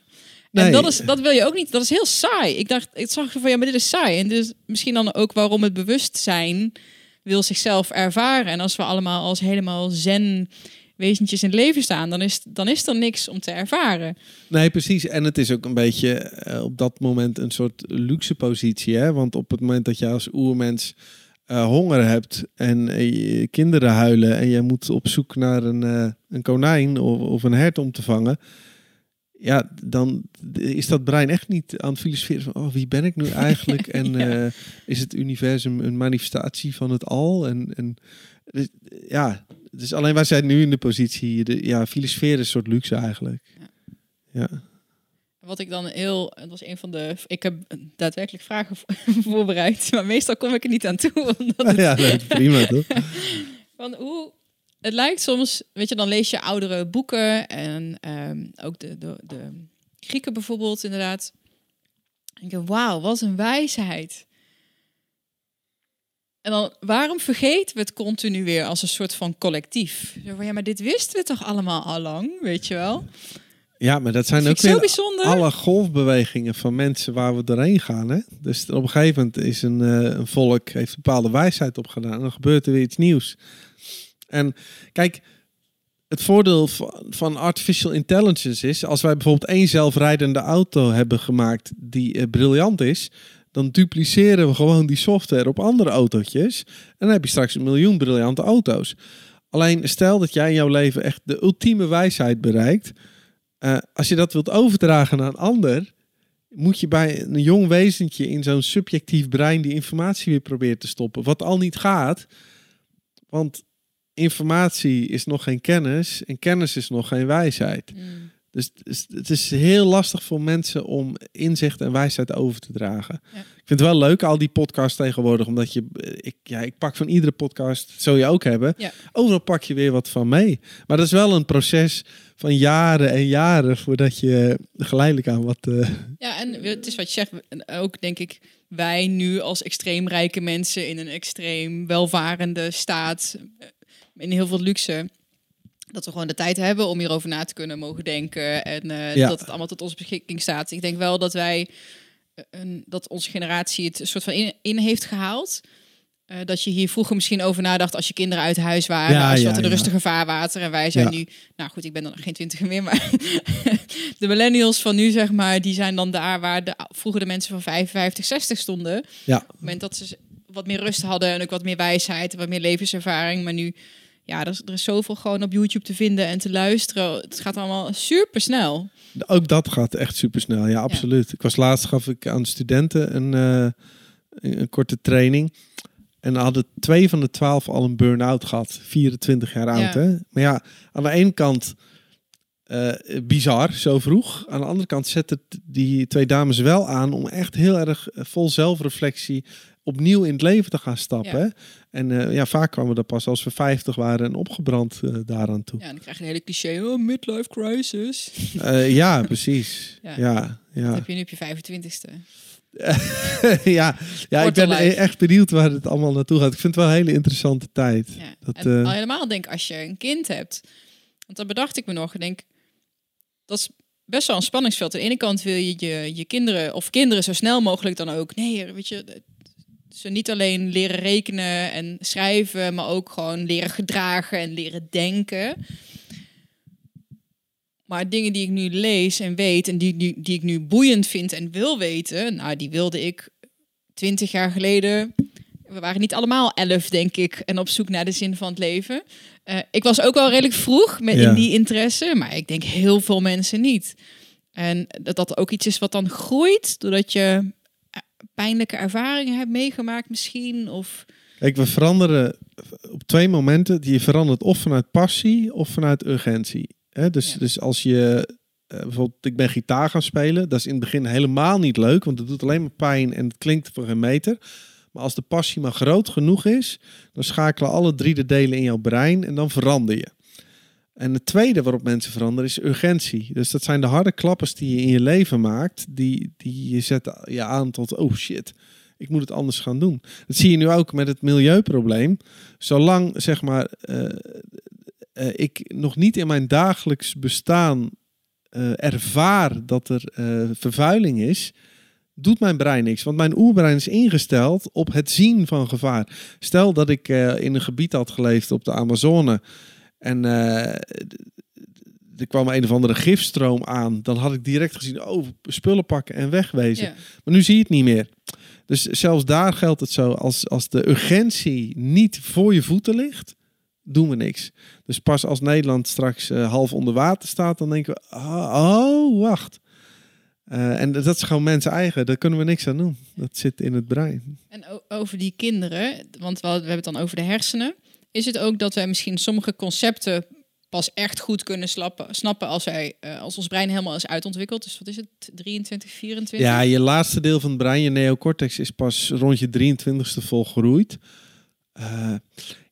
En dat, is, dat wil je ook niet. Dat is heel saai. Ik dacht, ik zag van ja, maar dit is saai. En dus misschien dan ook waarom het bewustzijn wil zichzelf ervaren. En als we allemaal als helemaal zen wezentjes in het leven staan, dan is, dan is er niks om te ervaren. Nee, precies. En het is ook een beetje eh, op dat moment een soort luxe positie. Hè? Want op het moment dat je als oermens uh, honger hebt en uh, je kinderen huilen en je moet op zoek naar een, een konijn of, of, een hert om te vangen. Ja, dan is dat brein echt niet aan het filosoferen van oh, wie ben ik nu [LAUGHS] eigenlijk? En ja. is het universum een manifestatie van het al? En, en dus, ja, dus alleen wij zijn nu in de positie, de, ja, filosoferen is een soort luxe eigenlijk. Ja. ja. Wat ik dan heel, dat was een van de, ik heb daadwerkelijk vragen [LAUGHS] voorbereid, maar meestal kom ik er niet aan toe. [LAUGHS] Omdat ja, prima toch? [LAUGHS] van hoe, het lijkt soms, weet je, dan lees je oudere boeken en um, ook de, de, de Grieken bijvoorbeeld, inderdaad. En ik wauw, wat een wijsheid. En dan, waarom vergeten we het continu weer als een soort van collectief? Zo van, ja, maar dit wisten we toch allemaal al lang, weet je wel? Ja, maar dat zijn ook weer alle golfbewegingen van mensen waar we doorheen gaan. Hè? Dus op een gegeven moment is een, uh, een volk heeft een bepaalde wijsheid opgedaan. En dan gebeurt er weer iets nieuws. En kijk, het voordeel van artificial intelligence is, als wij bijvoorbeeld één zelfrijdende auto hebben gemaakt die uh, briljant is, dan dupliceren we gewoon die software op andere autootjes. En dan heb je straks een miljoen briljante auto's. Alleen stel dat jij in jouw leven echt de ultieme wijsheid bereikt. Uh, als je dat wilt overdragen naar een ander, moet je bij een jong wezentje in zo'n subjectief brein die informatie weer proberen te stoppen. Wat al niet gaat, want informatie is nog geen kennis en kennis is nog geen wijsheid. Mm. Dus het is heel lastig voor mensen om inzicht en wijsheid over te dragen. Ja. Ik vind het wel leuk, al die podcasts tegenwoordig, omdat je, ik, ja, ik pak van iedere podcast, zou je ook hebben. Ja. Overal pak je weer wat van mee. Maar dat is wel een proces van jaren en jaren voordat je geleidelijk aan wat. Uh... Ja, en het is wat je zegt, ook denk ik, wij nu als extreem rijke mensen in een extreem welvarende staat, eh, in heel veel luxe dat we gewoon de tijd hebben om hierover na te kunnen mogen denken. En uh, dat het allemaal tot onze beschikking staat. Ik denk wel dat wij, uh, een, dat onze generatie het soort van in, in heeft gehaald. Uh, dat je hier vroeger misschien over nadacht als je kinderen uit huis waren. Ja, als je ja, in een rustige vaarwater. En wij zijn nu, nou goed, ik ben dan geen twintig meer, maar [LAUGHS] de millennials van nu, zeg maar, die zijn dan daar waar de, vroeger de mensen van 55, 60 stonden. Ja. Op het moment dat ze wat meer rust hadden en ook wat meer wijsheid, wat meer levenservaring. Maar nu ja, er is, er is zoveel gewoon op YouTube te vinden en te luisteren. Het gaat allemaal super snel. Ook dat gaat echt super snel, ja, absoluut. Ik was laatst gaf ik aan studenten een, uh, een, korte training. En hadden twee van de twaalf al een burn-out gehad. 24 jaar oud, hè? Maar ja, aan de ene kant uh, bizar, zo vroeg. Aan de andere kant zet het die twee dames wel aan om echt heel erg eh, vol zelfreflectie opnieuw in het leven te gaan stappen. En uh, ja, vaak kwamen we dat pas als we 50 waren en opgebrand uh, daaraan toe. Ja, dan krijg je een hele cliché, oh, midlife crisis. Uh, ja, precies. [LAUGHS] ja. ja, ja. Dat heb je nu op je 25ste. [LAUGHS] ja, ja ik ben life. echt benieuwd waar het allemaal naartoe gaat. Ik vind het wel een hele interessante tijd. Ja. Dat, en al helemaal denk als je een kind hebt. Want dan bedacht ik me nog. Ik denk, dat is best wel een spanningsveld. Aan de ene kant wil je, je je kinderen of kinderen zo snel mogelijk dan ook. Nee, weet je, ze niet alleen leren rekenen en schrijven, maar ook gewoon leren gedragen en leren denken. Maar dingen die ik nu lees en weet en die, die, die ik nu boeiend vind en wil weten, nou, die wilde ik twintig jaar geleden. We waren niet allemaal elf, denk ik, en op zoek naar de zin van het leven. Uh, ik was ook wel redelijk vroeg met in die interesse, maar ik denk heel veel mensen niet. En dat dat ook iets is wat dan groeit, doordat je pijnlijke ervaringen hebt meegemaakt misschien? Of... Kijk, we veranderen op twee momenten. Je verandert of vanuit passie of vanuit urgentie. He, dus, dus als je uh, bijvoorbeeld, ik ben gitaar gaan spelen. Dat is in het begin helemaal niet leuk, want het doet alleen maar pijn en het klinkt voor een meter. Maar als de passie maar groot genoeg is, dan schakelen alle drie de delen in jouw brein en dan verander je. En het tweede waarop mensen veranderen is urgentie. Dus dat zijn de harde klappers die je in je leven maakt, die, die je zet je aan tot, oh shit, ik moet het anders gaan doen. Dat zie je nu ook met het milieuprobleem. Zolang, zeg maar, uh, uh, ik nog niet in mijn dagelijks bestaan uh, ervaar dat er vervuiling is, doet mijn brein niks. Want mijn oerbrein is ingesteld op het zien van gevaar. Stel dat ik in een gebied had geleefd op de Amazone En eh, er kwam een of andere gifstroom aan. Dan had ik direct gezien, oh, spullen pakken en wegwezen. Ja. Maar nu zie je het niet meer. Dus zelfs daar geldt het zo. Als, als de urgentie niet voor je voeten ligt, doen we niks. Dus pas als Nederland straks eh, half onder water staat, dan denken we, oh, oh, wacht. Eh, en dat is gewoon mensen eigen. Daar kunnen we niks aan doen. Dat zit in het brein. En over die kinderen, want we hebben het dan over de hersenen. Is het ook dat wij misschien sommige concepten pas echt goed kunnen slappen, snappen als, wij, eh, als ons brein helemaal is uitontwikkeld? Dus wat is het, 23, 24? Ja, je laatste deel van het brein, je neocortex, is pas rond je 23ste volgroeid. Eh,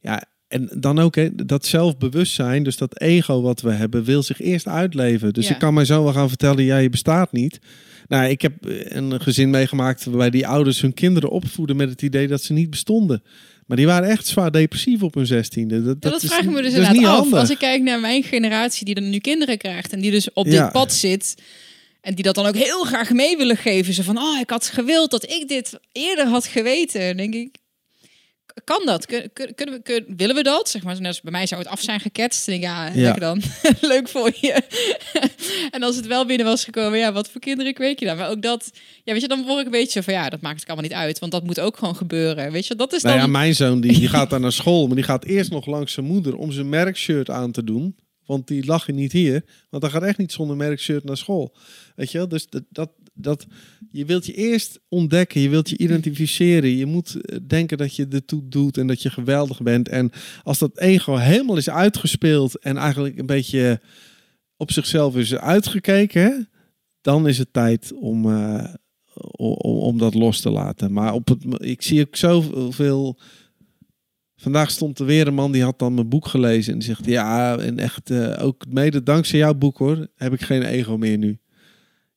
ja, en dan ook hè, dat zelfbewustzijn, dus dat ego wat we hebben, wil zich eerst uitleven. Dus Ja. ik kan mij zo wel gaan vertellen, ja, je bestaat niet. Nou, ik heb een gezin meegemaakt waarbij die ouders hun kinderen opvoeden met het idee dat ze niet bestonden. Maar die waren echt zwaar depressief op hun zestiende. Dat, Ja, dat is- vraag ik me dus inderdaad niet af. handig. Als ik kijk naar mijn generatie die dan nu kinderen krijgt en die dus op Ja. dit pad zit en die dat dan ook heel graag mee willen geven. Ze van, oh, ik had gewild dat ik dit eerder had geweten. Dan denk ik, kan dat? Kun, kun- kunnen we, kun- willen we dat? Zeg maar, net als bij mij zou het af zijn geketst. Dan denk ja, Ja. lekker dan. [LAUGHS] Leuk voor je. [LAUGHS] en als het wel binnen was gekomen, ja, wat voor kinderen kweek je dan? Maar ook dat, ja, weet je, dan word ik een beetje van, ja, dat maakt het allemaal niet uit. Want dat moet ook gewoon gebeuren. Weet je, dat is dan... Nou ja, mijn zoon die, die [LAUGHS] gaat daar naar school, maar die gaat eerst nog langs zijn moeder om zijn merkshirt aan te doen. Want die lag je niet hier. Want hij gaat echt niet zonder merkshirt naar school. Weet je wel? Dus dat, dat, dat, je wilt je eerst ontdekken. Je wilt je identificeren. Je moet eh, denken dat je ertoe doet en dat je geweldig bent. En als dat ego helemaal is uitgespeeld en eigenlijk een beetje op zichzelf is uitgekeken, dan is het tijd om, eh, om, om dat los te laten. Maar op het, ik zie ook zoveel. Vandaag stond er weer een man die had dan mijn boek gelezen en die zegt ja en echt eh, ook mede dankzij jouw boek hoor heb ik geen ego meer nu.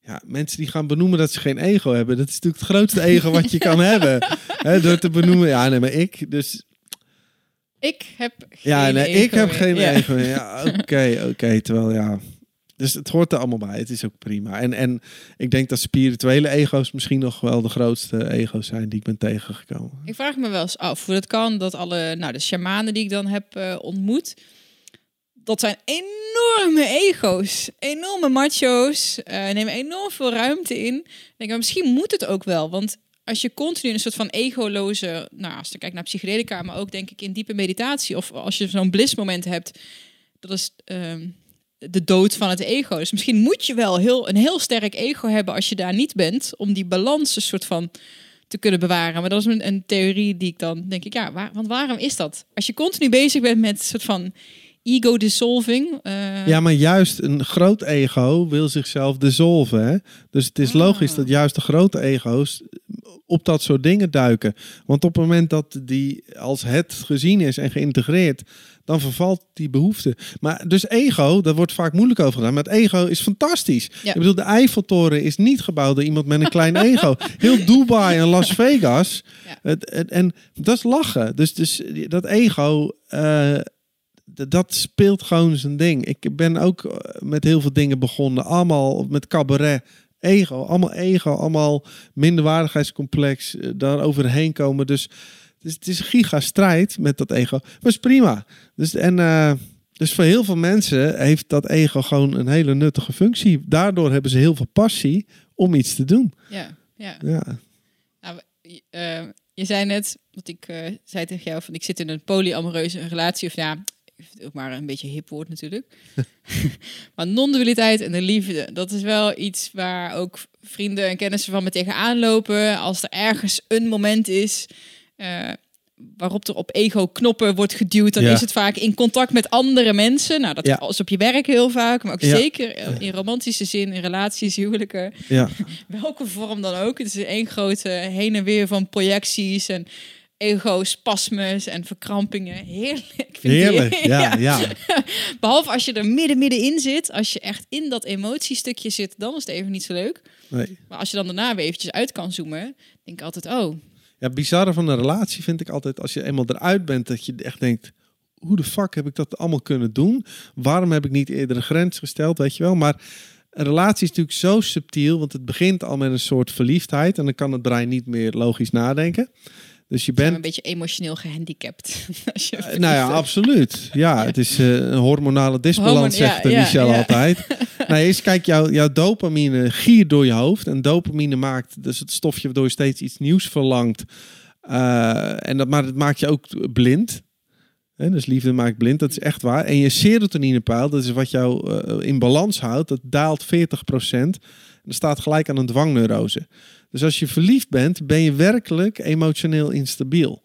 Ja, mensen die gaan benoemen dat ze geen ego hebben, dat is natuurlijk het grootste ego wat je kan [LAUGHS] hebben. Hè, door te benoemen, ja nee maar ik, dus Ik heb geen ja, nee, ik ego heb meer. geen Ja. ego meer. Ja, oké, oké. Terwijl ja. Dus het hoort er allemaal bij. Het is ook prima. En, en ik denk dat spirituele ego's misschien nog wel de grootste ego's zijn die ik ben tegengekomen. Ik vraag me wel eens af hoe het kan dat alle, nou, de shamanen die ik dan heb eh, ontmoet, dat zijn enorme ego's, enorme macho's, eh nemen enorm veel ruimte in. Ik denk, maar misschien moet het ook wel, want als je continu een soort van egoloze, nou, als je kijkt naar psychedelica, maar ook denk ik in diepe meditatie, of als je zo'n blissmoment hebt, dat is ehm, de dood van het ego. Dus misschien moet je wel heel, een heel sterk ego hebben als je daar niet bent, om die balans een soort van te kunnen bewaren. Maar dat is een, een theorie die ik dan denk ik, ja, waar, want waarom is dat? Als je continu bezig bent met een soort van ego dissolving. eh, Ja, maar juist een groot ego wil zichzelf dissolven. Hè? Dus het is Ah. logisch dat juist de grote ego's op dat soort dingen duiken. Want op het moment dat die als het gezien is en geïntegreerd, dan vervalt die behoefte. Maar dus ego, daar wordt vaak moeilijk over gedaan. Maar het ego is fantastisch. Ja. Ik bedoel, de Eiffeltoren is niet gebouwd door iemand met een klein [LAUGHS] ego. Heel Dubai en Las Vegas. Ja. Het, het- en dat is lachen. Dus, dus dat ego, eh, dat speelt gewoon zijn ding. Ik ben ook eh, met heel veel dingen begonnen. Allemaal met cabaret. Ego, allemaal ego, allemaal minderwaardigheidscomplex, eh, daar overheen komen. Dus het is, het is een gigastrijd met dat ego. Maar is prima. Dus, en, eh, dus voor heel veel mensen heeft dat ego gewoon een hele nuttige functie. Daardoor hebben ze heel veel passie om iets te doen. ja, ja. Ja, Nou, je- je zei net, wat ik zei tegen jou, van ik zit in een polyamoreuze relatie. Of ja, ook maar een beetje hip woord natuurlijk. [LAUGHS] maar non-dualiteit en de liefde, dat is wel iets waar ook vrienden en kennissen van me tegenaan lopen. Als er ergens een moment is eh, waarop er op ego-knoppen wordt geduwd, dan Ja. is het vaak in contact met andere mensen. Nou, dat Ja. is op je werk heel vaak, maar ook Ja. zeker in romantische zin, in relaties, huwelijken ja. [LAUGHS] welke vorm dan ook. Het is één grote heen en weer van projecties en ego-spasmes en verkrampingen. Heerlijk. Vind heerlijk. [LAUGHS] Ja, ja. [LAUGHS] Behalve als je er midden middenin zit. Als je echt in dat emotiestukje zit, dan is het even niet zo leuk. Nee. Maar als je dan daarna weer eventjes uit kan zoomen, denk ik altijd, oh, Ja, bizarre van een relatie vind ik altijd als je eenmaal eruit bent, dat je echt denkt: hoe de fuck heb ik dat allemaal kunnen doen? Waarom heb ik niet eerder een grens gesteld? Weet je wel, maar een relatie is natuurlijk zo subtiel, want het begint al met een soort verliefdheid en dan kan het brein niet meer logisch nadenken. Dus je bent een beetje emotioneel gehandicapt. [LAUGHS] Als je Eh, nou ja, absoluut. Ja, het is eh, een hormonale disbalans, Hormon- zegt de ja, Michel ja. altijd. [LAUGHS] nee, eens kijk, jouw, jouw dopamine giert door je hoofd. En dopamine maakt dus het stofje waardoor je steeds iets nieuws verlangt. Eh, en dat, maar het maakt je ook blind. Dus liefde maakt blind, dat is echt waar. En je serotoninepeil, dat is wat jou eh, in balans houdt, dat daalt 40%. Dat staat gelijk aan een dwangneurose. Dus als je verliefd bent, ben je werkelijk emotioneel instabiel.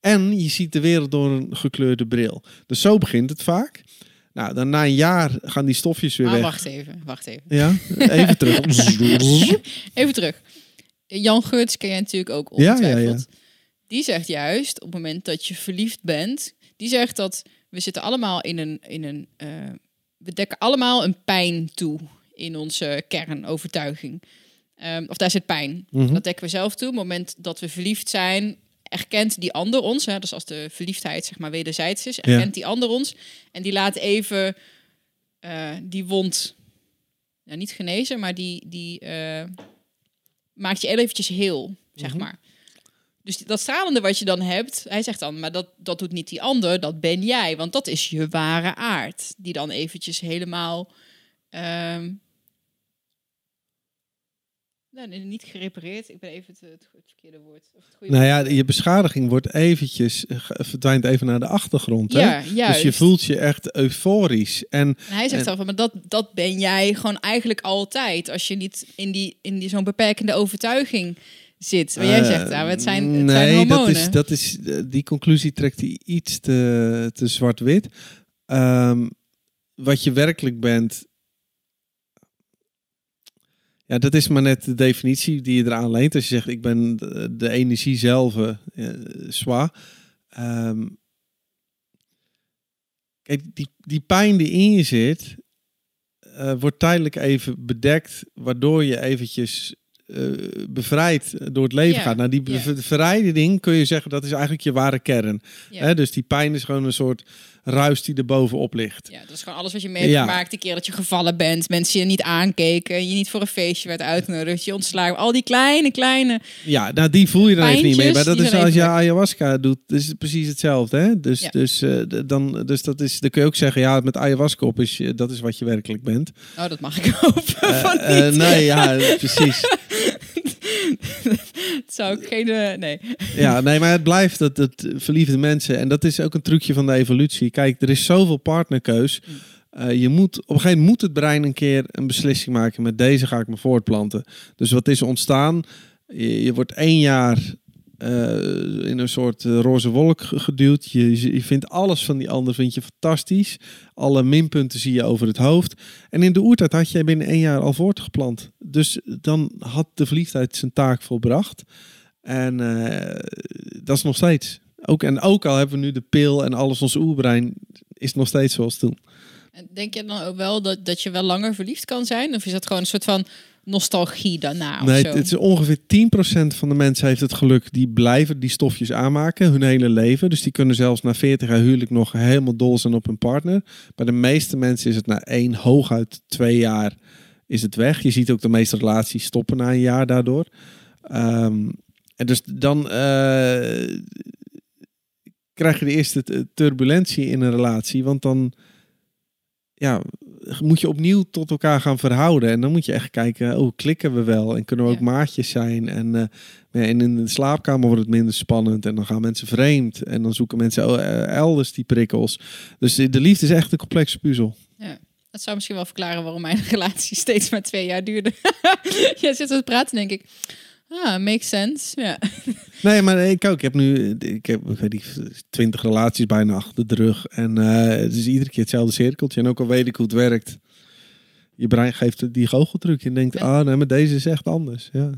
En je ziet de wereld door een gekleurde bril. Dus zo begint het vaak. Nou, dan na een jaar gaan die stofjes weer Maar weg. wacht even, wacht even. Ja, even terug. [LAUGHS] Even terug. Jan Geurts ken jij natuurlijk ook Ja, ja, ongetwijfeld. Die zegt juist, op het moment dat je verliefd bent... Die zegt dat we zitten allemaal in een... In een eh, we dekken allemaal een pijn toe in onze kernovertuiging. Ehm, of daar zit pijn. Mhm. Dat dekken we zelf toe. Op het moment dat we verliefd zijn, erkent die ander ons. Hè, dus als de verliefdheid zeg maar wederzijds is, erkent die ander ons. En die laat even eh, die wond, nou, niet genezen, maar die, die eh, maakt je heel eventjes heel, zeg Mhm. maar. Dus dat stralende wat je dan hebt, hij zegt dan, maar dat, dat doet niet die ander, dat ben jij. Want dat is je ware aard. Die dan eventjes helemaal... ehm, nee, niet gerepareerd. Ik ben even het, het, het verkeerde woord. Of het goede Nou ja, je beschadiging wordt eventjes, eh, ge- verdwijnt even naar de achtergrond. Hè? ja, juist. Dus je voelt je echt euforisch. En En hij zegt En- dan van, maar dat, dat ben jij gewoon eigenlijk altijd. Als je niet in, die, in die, zo'n beperkende overtuiging zit. Maar jij Eh, zegt, nou, het zijn, het nee, zijn hormonen. Dat is, dat is, eh, die conclusie trekt hij iets te, te zwart-wit. Ehm, wat je werkelijk bent. Ja, dat is maar net de definitie die je eraan leent. Als je zegt, ik ben de, de energie zelf, eh zwaar. Ehm, kijk, die, die pijn die in je zit, eh, wordt tijdelijk even bedekt, waardoor je eventjes eh, bevrijd door het leven gaat. Nou, die ja. bev- verrijding kun je zeggen, dat is eigenlijk je ware kern. Hè? Dus die pijn is gewoon een soort ruis die er bovenop ligt. ja, dat is gewoon alles wat je mee hebt Ja. gemaakt. Die keer dat je gevallen bent. Mensen je niet aankeken. Je niet voor een feestje werd uitgenodigd. Je ontslagen. Al die kleine, kleine... Ja, nou die voel je dan even niet meer. Maar dat is als je ayahuasca doet, is het precies hetzelfde. Hè? Dus, Ja. dus, eh, dan, dus dat is, dan kun je ook zeggen, ja, met ayahuasca op is je- dat is wat je werkelijk bent. Oh, dat mag ik [LAUGHS] hopen van Eh, eh, nee, ja, precies. [LAUGHS] [LAUGHS] Het zou ik geen... eh, nee. Ja, nee, maar het blijft dat het verliefde mensen. En dat is ook een trucje van de evolutie. Kijk, er is zoveel partnerkeus. Eh, je moet, op een gegeven moment moet het brein een keer een beslissing maken. Met deze ga ik me voortplanten. Dus wat is ontstaan? Je, je wordt één jaar eh, in een soort eh, roze wolk ge- geduwd. Je, je vindt alles van die ander vind je fantastisch. Alle minpunten zie je over het hoofd. En in de oertijd had jij binnen één jaar al voortgeplant. Dus dan had de verliefdheid zijn taak volbracht. En eh, dat is nog steeds. Ook, en ook al hebben we nu de pil en alles, ons oerbrein is nog steeds zoals toen. En Denk je dan ook wel dat, dat je wel langer verliefd kan zijn? Of is dat gewoon een soort van nostalgie daarna? Nee, het is ongeveer 10% van de mensen heeft het geluk. Die blijven die stofjes aanmaken hun hele leven. Dus die kunnen zelfs na 40 jaar huwelijk nog helemaal dol zijn op hun partner. Bij de meeste mensen is het na één, hooguit twee jaar is het weg. Je ziet ook de meeste relaties stoppen na een jaar daardoor. Ehm, en dus dan eh, krijg je de eerste turbulentie in een relatie. Want dan ja, moet je opnieuw tot elkaar gaan verhouden. En dan moet je echt kijken, oh, klikken we wel? En kunnen we ook Ja. maatjes zijn? En, eh, ja, en in de slaapkamer wordt het minder spannend. En dan gaan mensen vreemd. En dan zoeken mensen oh, eh, elders die prikkels. Dus de de liefde is echt een complexe puzzel. Dat zou misschien wel verklaren waarom mijn [LAUGHS] relatie steeds maar twee jaar duurde. [LAUGHS] Jij zit te praten, denk ik. Ah, makes sense. Ja. [LAUGHS] Nee, maar ik ook. Ik heb nu ik heb, ik weet niet, twintig relaties bijna achter de rug. En eh, het is iedere keer hetzelfde cirkeltje. En ook al weet ik hoe het werkt. Je brein geeft die goocheltruc. En denkt, Ja. ah nee, maar deze is echt anders. Ja.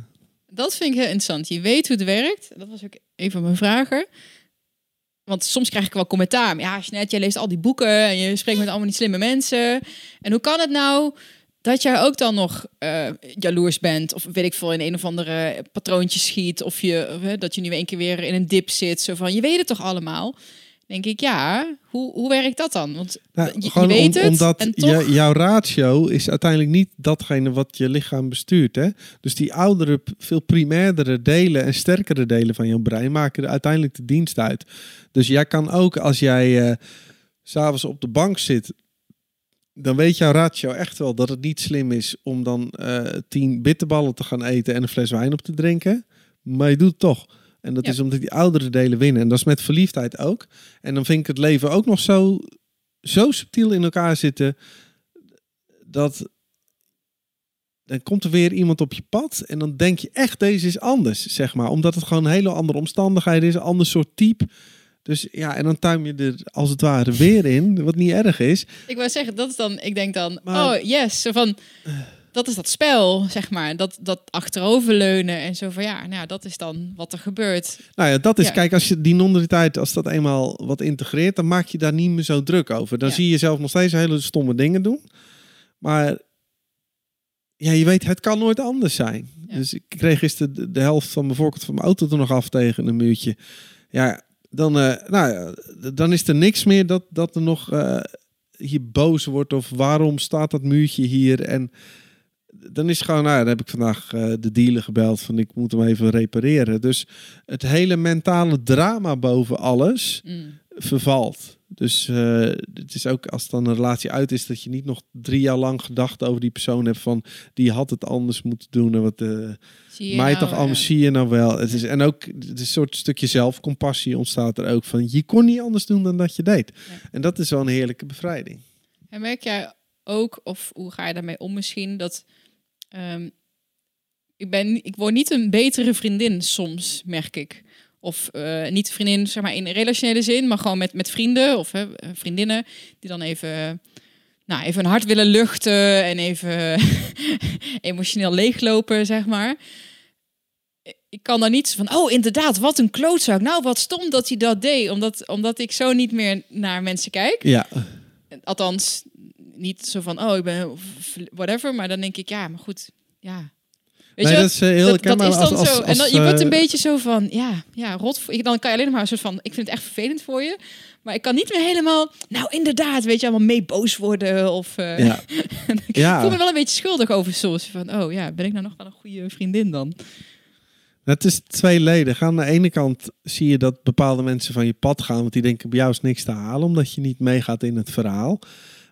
Dat vind ik heel interessant. Je weet hoe het werkt. Dat was ook een van mijn vragen. Want soms krijg ik wel commentaar. Ja, Jeanette, jij leest al die boeken en je spreekt met allemaal die slimme mensen. En hoe kan het nou dat jij ook dan nog eh, jaloers bent? Of weet ik veel, in een of andere patroontje schiet. Of je, dat je nu een keer weer in een dip zit. Zo van, je weet het toch allemaal? Denk ik, ja, hoe, hoe werkt dat dan? Want Nou, je, weet om- het omdat en toch... jouw ratio is uiteindelijk niet datgene wat je lichaam bestuurt. Hè? Dus die oudere, veel primairdere delen en sterkere delen van jouw brein maken er uiteindelijk de dienst uit. Dus jij kan ook als jij s s'avonds op de bank zit, dan weet jouw ratio echt wel dat het niet slim is om dan eh, tien bitterballen te gaan eten en een fles wijn op te drinken. Maar je doet het toch. En dat Ja. is omdat die oudere delen winnen. En dat is met verliefdheid ook. En dan vind ik het leven ook nog zo, zo subtiel in elkaar zitten. Dat dan komt er weer iemand op je pad. En dan denk je echt, deze is anders, zeg maar. Omdat het gewoon een hele andere omstandigheden is. Een ander soort type. Dus ja, en dan tuim je er als het ware weer in. Wat niet erg is. Ik wou zeggen, dat is dan, ik denk dan, Maar- oh yes, zo van, dat is dat spel, zeg maar. Dat, dat achteroverleunen en zo van, ja, nou, dat is dan wat er gebeurt. Nou ja, dat is, Ja. kijk, als je die non-dualiteit, als dat eenmaal wat integreert, dan maak je daar niet meer zo druk over. Dan Ja. zie je jezelf nog steeds hele stomme dingen doen. Maar ja, je weet, het kan nooit anders zijn. Ja. Dus ik kreeg gisteren de, de helft van mijn voorkant van mijn auto er nog af tegen een muurtje. Ja, dan, eh, nou, ja, dan is er niks meer dat, dat er nog eh, hier boos wordt of waarom staat dat muurtje hier en dan is het gewoon, nou, dan heb ik vandaag eh, de dealer gebeld van ik moet hem even repareren. Dus het hele mentale drama boven alles Mm. vervalt. Dus het is ook als dan een relatie uit is, dat je niet nog drie jaar lang gedacht over die persoon hebt van die had het anders moeten doen. En wat eh Zie je mij nou, toch allemaal ja. zie je nou wel. Het is, en ook het is een soort stukje zelfcompassie ontstaat er ook van je kon niet anders doen dan dat je deed. Ja. En dat is wel een heerlijke bevrijding. En merk jij ook, of hoe ga je daarmee om misschien, dat ehm, ik, ben, ik word niet een betere vriendin soms, merk ik. Of eh, niet vriendin, zeg maar in relationele zin, maar gewoon met, met vrienden of hè, vriendinnen die dan even, nou, even een hart willen luchten en even [LAUGHS] emotioneel leeglopen, zeg maar. Ik kan daar niet van, oh inderdaad, wat een klootzak. Nou, wat stom dat hij dat deed, omdat, omdat ik zo niet meer naar mensen kijk. Ja, Althans, niet zo van, oh, ik ben whatever. Maar dan denk ik, ja, maar goed, ja. Weet nee, je, dat is eh, heel dat, dat is dan als- als- zo. en dan, je wordt eh, een beetje zo van, ja, ja, rot. Dan kan je alleen maar een soort van, ik vind het echt vervelend voor je. Maar ik kan niet meer helemaal, nou inderdaad, weet je, allemaal mee boos worden. Of, eh, Ja. [LAUGHS] ik Ja. voel me wel een beetje schuldig over soms. Van, oh ja, ben ik nou nog wel een goede vriendin dan? Het is tweeledig. Aan de ene kant zie je dat bepaalde mensen van je pad gaan, want die denken bij jou is niks te halen, omdat je niet meegaat in het verhaal.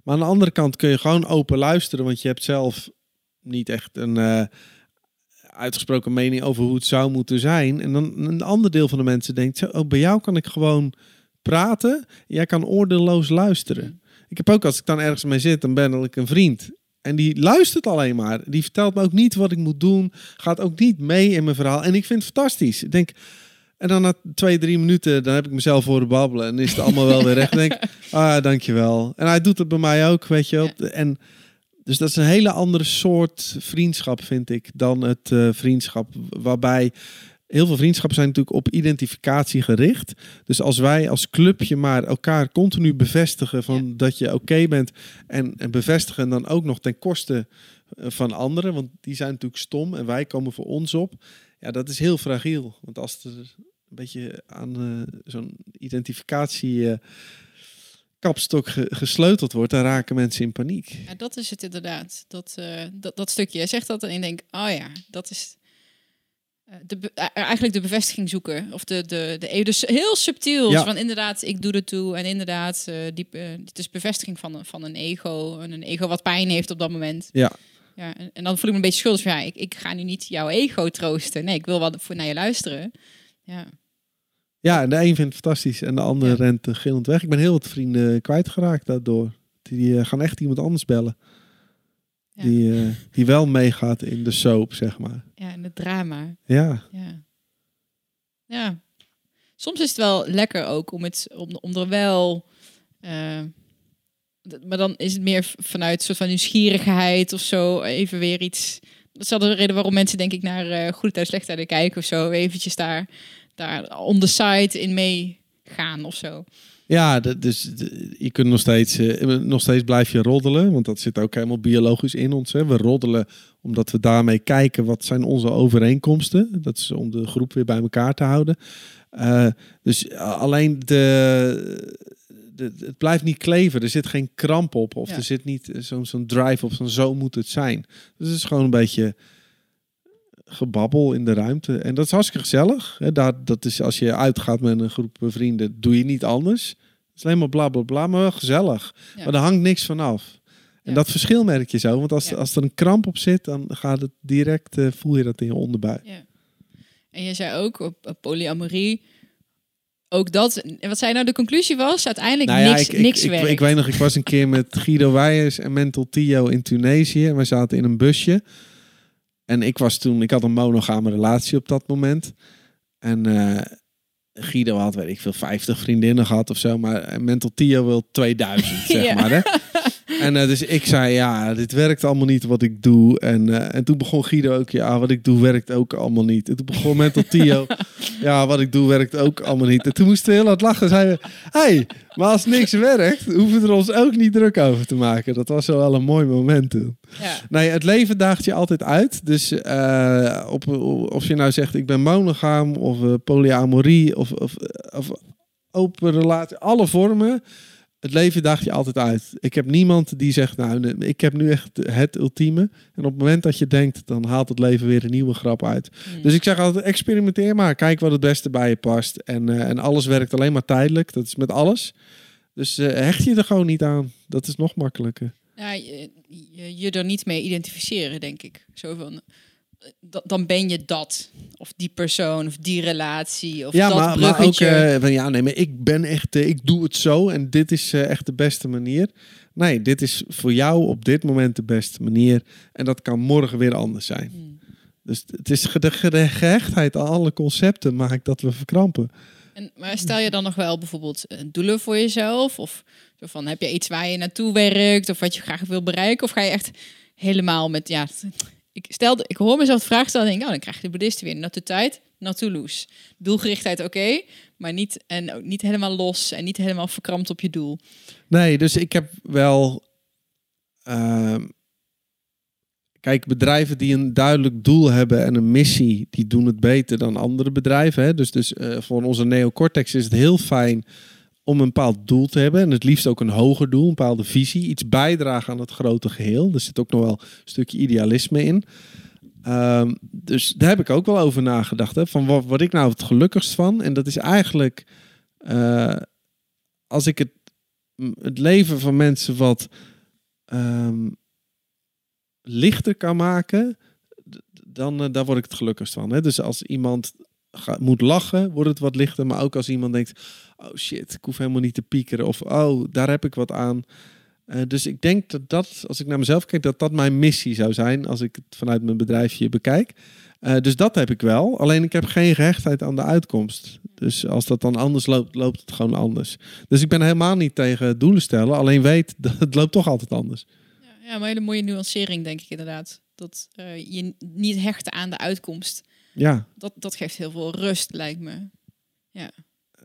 Maar aan de andere kant kun je gewoon open luisteren, want je hebt zelf niet echt een eh, uitgesproken mening over hoe het zou moeten zijn. En dan een ander deel van de mensen denkt, zo, oh, bij jou kan ik gewoon praten. Jij kan oordeelloos luisteren. Ik heb ook als ik dan ergens mee zit, dan ben ik een vriend. En die luistert alleen maar. Die vertelt me ook niet wat ik moet doen. Gaat ook niet mee in mijn verhaal. En ik vind het fantastisch. Ik denk, en dan na twee, drie minuten, dan heb ik mezelf horen babbelen. En is het allemaal wel weer recht. Denk [LAUGHS] ah, dankjewel. En hij doet het bij mij ook, weet je wel. En dus dat is een hele andere soort vriendschap, vind ik, dan het eh, vriendschap waarbij heel veel vriendschappen zijn natuurlijk op identificatie gericht. Dus als wij als clubje maar elkaar continu bevestigen van Ja. dat je oké bent en, en bevestigen dan ook nog ten koste eh, van anderen, want die zijn natuurlijk stom en wij komen voor ons op. Ja, dat is heel fragiel. Want als er een beetje aan eh, zo'n identificatie eh, kapstok ge- gesleuteld wordt, dan raken mensen in paniek. Ja, dat is het inderdaad. Dat, dat, dat stukje. Jij zegt dat en ik denk, oh ja, dat is de, be- eh, eigenlijk de bevestiging zoeken. Of de, de, de, dus heel subtiel. Ja. Van inderdaad, ik doe er toe. En inderdaad, eh die, eh, het is bevestiging van, een- van een ego. En een ego wat pijn heeft op dat moment. Ja. Ja, en, en dan voel ik me een beetje schuldig. van, Ja, ik, ik ga nu niet jouw ego troosten. Nee, ik wil wel voor naar je luisteren. Ja, Ja, en de een vindt het fantastisch en de ander Ja. rent eh, gillend weg. Ik ben heel wat vrienden kwijtgeraakt daardoor. Die eh, gaan echt iemand anders bellen. Ja. Die, eh, die wel meegaat in de soap, zeg maar. ja en het drama. Ja, Ja. Ja. Soms is het wel lekker ook om, het, om, om er wel... eh, maar dan is het meer vanuit een soort van nieuwsgierigheid of zo. Even weer iets... Dat is wel de reden waarom mensen denk ik naar eh Goede Tijd, Tijden kijken of zo. Eventjes daar, daar on the side in meegaan of zo. Ja dus je kunt nog steeds, eh, nog steeds blijf je roddelen. Want dat zit ook helemaal biologisch in ons. Hè. We roddelen omdat we daarmee kijken wat zijn onze overeenkomsten. Dat is om de groep weer bij elkaar te houden. Eh, dus alleen de, de, het blijft niet kleven. Er zit geen kramp op. Of Ja. er zit niet zo'n zo'n drive op van zo moet het zijn. Dus het is gewoon een beetje gebabbel in de ruimte. En dat is hartstikke gezellig. Hè, daar, dat is als je uitgaat met een groep vrienden, doe je niet anders. Het is alleen maar bla bla bla, maar wel gezellig. Ja. Maar er hangt niks vanaf. En Ja. dat verschil merk je zo. Want als, Ja. als er een kramp op zit, dan gaat het direct, eh, voel je dat in je onderbuik. Ja. En je zei ook op, op polyamorie. Ook dat. En wat zei nou de conclusie was? Uiteindelijk Nou ja, niks, ik, ik, niks ik, werkt. ik weet nog, ik was een keer met Guido Weijers en Mental Tio in Tunesië. En we zaten in een busje. En ik was toen, ik had een monogame relatie op dat moment. En eh, Guido had, weet ik veel, 50 vriendinnen gehad of zo. Maar Mental Tio wil 2000, [LAUGHS] zeg Ja. maar. Hè? [LAUGHS] En eh, dus ik zei, ja, dit werkt allemaal niet wat ik doe. En, eh, en toen begon Guido ook, ja, wat ik doe werkt ook allemaal niet. En toen begon Mental Tio, [LAUGHS] ja, wat ik doe werkt ook allemaal niet. En toen moesten we heel hard lachen. Zeiden we, hey, maar als niks werkt, hoeven we er ons ook niet druk over te maken. Dat was wel een mooi moment toen. Ja. Nee, het leven daagt je altijd uit. Dus eh, op, of je nou zegt, ik ben monogaam of polyamorie of, of, of open relatie, alle vormen. Het leven daagt je altijd uit. Ik heb niemand die zegt, nou, ik heb nu echt het ultieme. En op het moment dat je denkt, dan haalt het leven weer een nieuwe grap uit. Hmm. Dus ik zeg altijd, experimenteer maar. Kijk wat het beste bij je past. En, eh, en alles werkt alleen maar tijdelijk. Dat is met alles. Dus eh, hecht je er gewoon niet aan. Dat is nog makkelijker. Ja, je, je, je er niet mee identificeren, denk ik. Zo van, dan ben je dat. Of die persoon, of die relatie, of ja, dat maar, maar ook, bruggetje. eh, van, ja, nee, maar ik ben echt, eh, ik doe het zo en dit is eh, echt de beste manier. Nee, dit is voor jou op dit moment de beste manier. En dat kan morgen weer anders zijn. Hmm. Dus het is de, ge- de gehechtheid aan alle concepten maakt dat we verkrampen. En, maar stel je dan nog wel bijvoorbeeld doelen voor jezelf? Of zo van, heb je iets waar je naartoe werkt? Of wat je graag wil bereiken? Of ga je echt helemaal met, ja... Ik, stelde, ik hoor mezelf de vraag stellen en denk, oh, dan krijg je de boeddhisten weer. Not to tijd, not to lose. Doelgerichtheid, oké. maar niet, en niet helemaal los en niet helemaal verkrampt op je doel. Nee, dus ik heb wel. ehm, kijk, bedrijven die een duidelijk doel hebben en een missie, die doen het beter dan andere bedrijven. Hè? Dus, dus eh, voor onze neocortex is het heel fijn om een bepaald doel te hebben. En het liefst ook een hoger doel, een bepaalde visie. Iets bijdragen aan het grote geheel. Er zit ook nog wel een stukje idealisme in. Ehm, dus daar heb ik ook wel over nagedacht. Hè? Van wat, wat ik nou het gelukkigst van. En dat is eigenlijk. eh, als ik het het leven van mensen wat ehm, lichter kan maken, dan eh, daar word ik het gelukkigst van. Hè? Dus als iemand moet lachen, wordt het wat lichter. Maar ook als iemand denkt, oh shit, ik hoef helemaal niet te piekeren. Of oh, daar heb ik wat aan. Eh, dus ik denk dat dat, als ik naar mezelf kijk, dat dat mijn missie zou zijn als ik het vanuit mijn bedrijfje bekijk. Eh, dus dat heb ik wel. Alleen ik heb geen gehechtheid aan de uitkomst. Dus als dat dan anders loopt, loopt het gewoon anders. Dus ik ben helemaal niet tegen doelen stellen. Alleen weet [LAUGHS] dat het loopt toch altijd anders. Ja, ja maar een hele mooie nuancering, denk ik inderdaad. Dat eh, je niet hechten aan de uitkomst. Ja, Dat, dat geeft heel veel rust, lijkt me.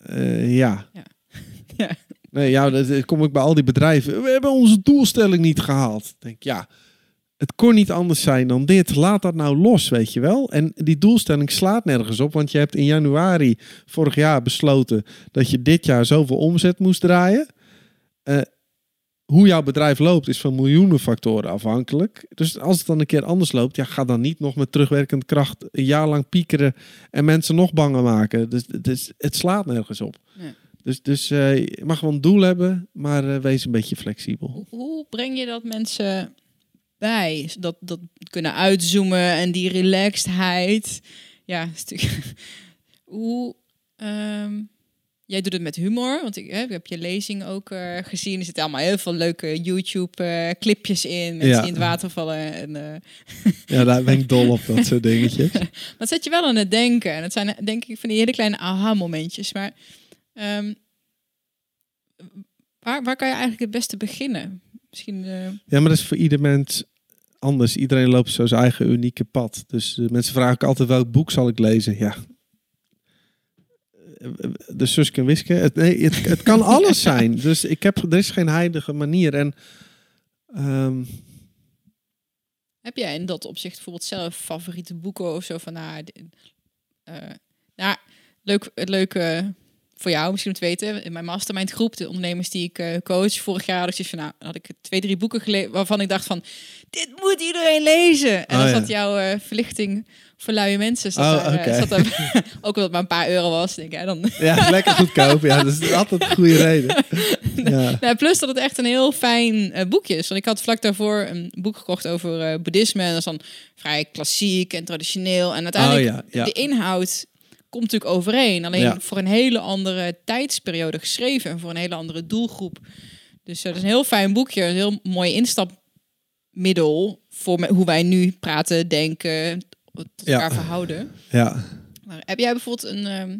Eh, ja. Ja. [LAUGHS] Ja. Nee, ja, dat kom ik bij al die bedrijven. We hebben onze doelstelling niet gehaald. Denk, ja, het kon niet anders zijn dan dit. Laat dat nou los, weet je wel. En die doelstelling slaat nergens op. Want je hebt in januari vorig jaar besloten dat je dit jaar zoveel omzet moest draaien. Eh, hoe jouw bedrijf loopt is van miljoenen factoren afhankelijk. Dus als het dan een keer anders loopt, ja, ga dan niet nog met terugwerkende kracht een jaar lang piekeren en mensen nog banger maken. Dus, dus het slaat nergens op. Ja. Dus, dus eh, je mag wel een doel hebben, maar eh, wees een beetje flexibel. Hoe, hoe breng je dat mensen bij? Dat, dat kunnen uitzoomen en die relaxedheid. Ja, is [LAUGHS] natuurlijk- hoe... ehm, jij doet het met humor, want ik, ik heb je lezing ook eh, gezien. Er zitten allemaal heel veel leuke YouTube-clipjes in. Mensen Ja. die in het water vallen. En, eh, Ja, daar ben ik dol op, dat soort dingetjes. [LAUGHS] Maar het zet je wel aan het denken. En het zijn denk ik van die hele kleine aha-momentjes. Maar ehm, waar, waar kan je eigenlijk het beste beginnen? Misschien. eh, Ja, maar dat is voor ieder mens anders. Iedereen loopt zo zijn eigen unieke pad. Dus eh, mensen vragen ook altijd welk boek zal ik lezen. Ja. De Suske Wiske. Het, nee, het, het kan [LAUGHS] alles zijn. Dus ik heb, er is geen heilige manier. En ehm, heb jij in dat opzicht bijvoorbeeld zelf favoriete boeken of zo van dit- eh, nou leuk, het leuke voor jou misschien om te weten. In mijn mastermind groep, de ondernemers die ik eh, coach, vorig jaar had ik van, nou, had ik twee, drie boeken gelezen waarvan ik dacht van, dit moet iedereen lezen. En Oh, dan ja. zat jouw eh, verlichting voor luie mensen. Zat Oh, eh, zat [LAUGHS] ook omdat het maar een paar euro was, denk ik. Ja, dan, [LAUGHS] Ja, lekker goedkoop. Ja, dat is altijd een goede reden. [LAUGHS] Ja. Nou, plus dat het echt een heel fijn boekje is. Want ik had vlak daarvoor een boek gekocht over boeddhisme. En dat is dan vrij klassiek en traditioneel. En uiteindelijk, Oh, ja, ja. de inhoud komt natuurlijk overeen. Alleen Ja. voor een hele andere tijdsperiode geschreven. En voor een hele andere doelgroep. Dus eh, dat is een heel fijn boekje. Een heel mooi instapmiddel voor me- hoe wij nu praten, denken, tot Ja. elkaar verhouden. ja. Maar heb jij bijvoorbeeld een ehm,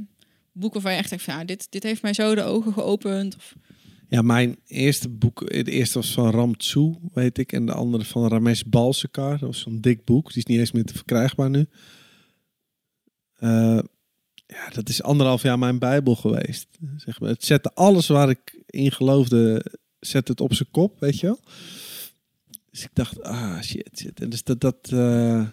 boek waarvan je echt denkt van... Ja, dit, dit heeft mij zo de ogen geopend? Of, Ja, mijn eerste boek, het eerste was van Ram Tzu, weet ik. En de andere van Ramesh Balsekar. Dat was zo'n dik boek. Die is niet eens meer te verkrijgbaar nu. Eh, ja, dat is anderhalf jaar mijn bijbel geweest. Zeg maar. Het zette alles waar ik in geloofde, zette het op zijn kop, weet je wel. Dus ik dacht, ah, shit, shit. En dus dat, dat, eh,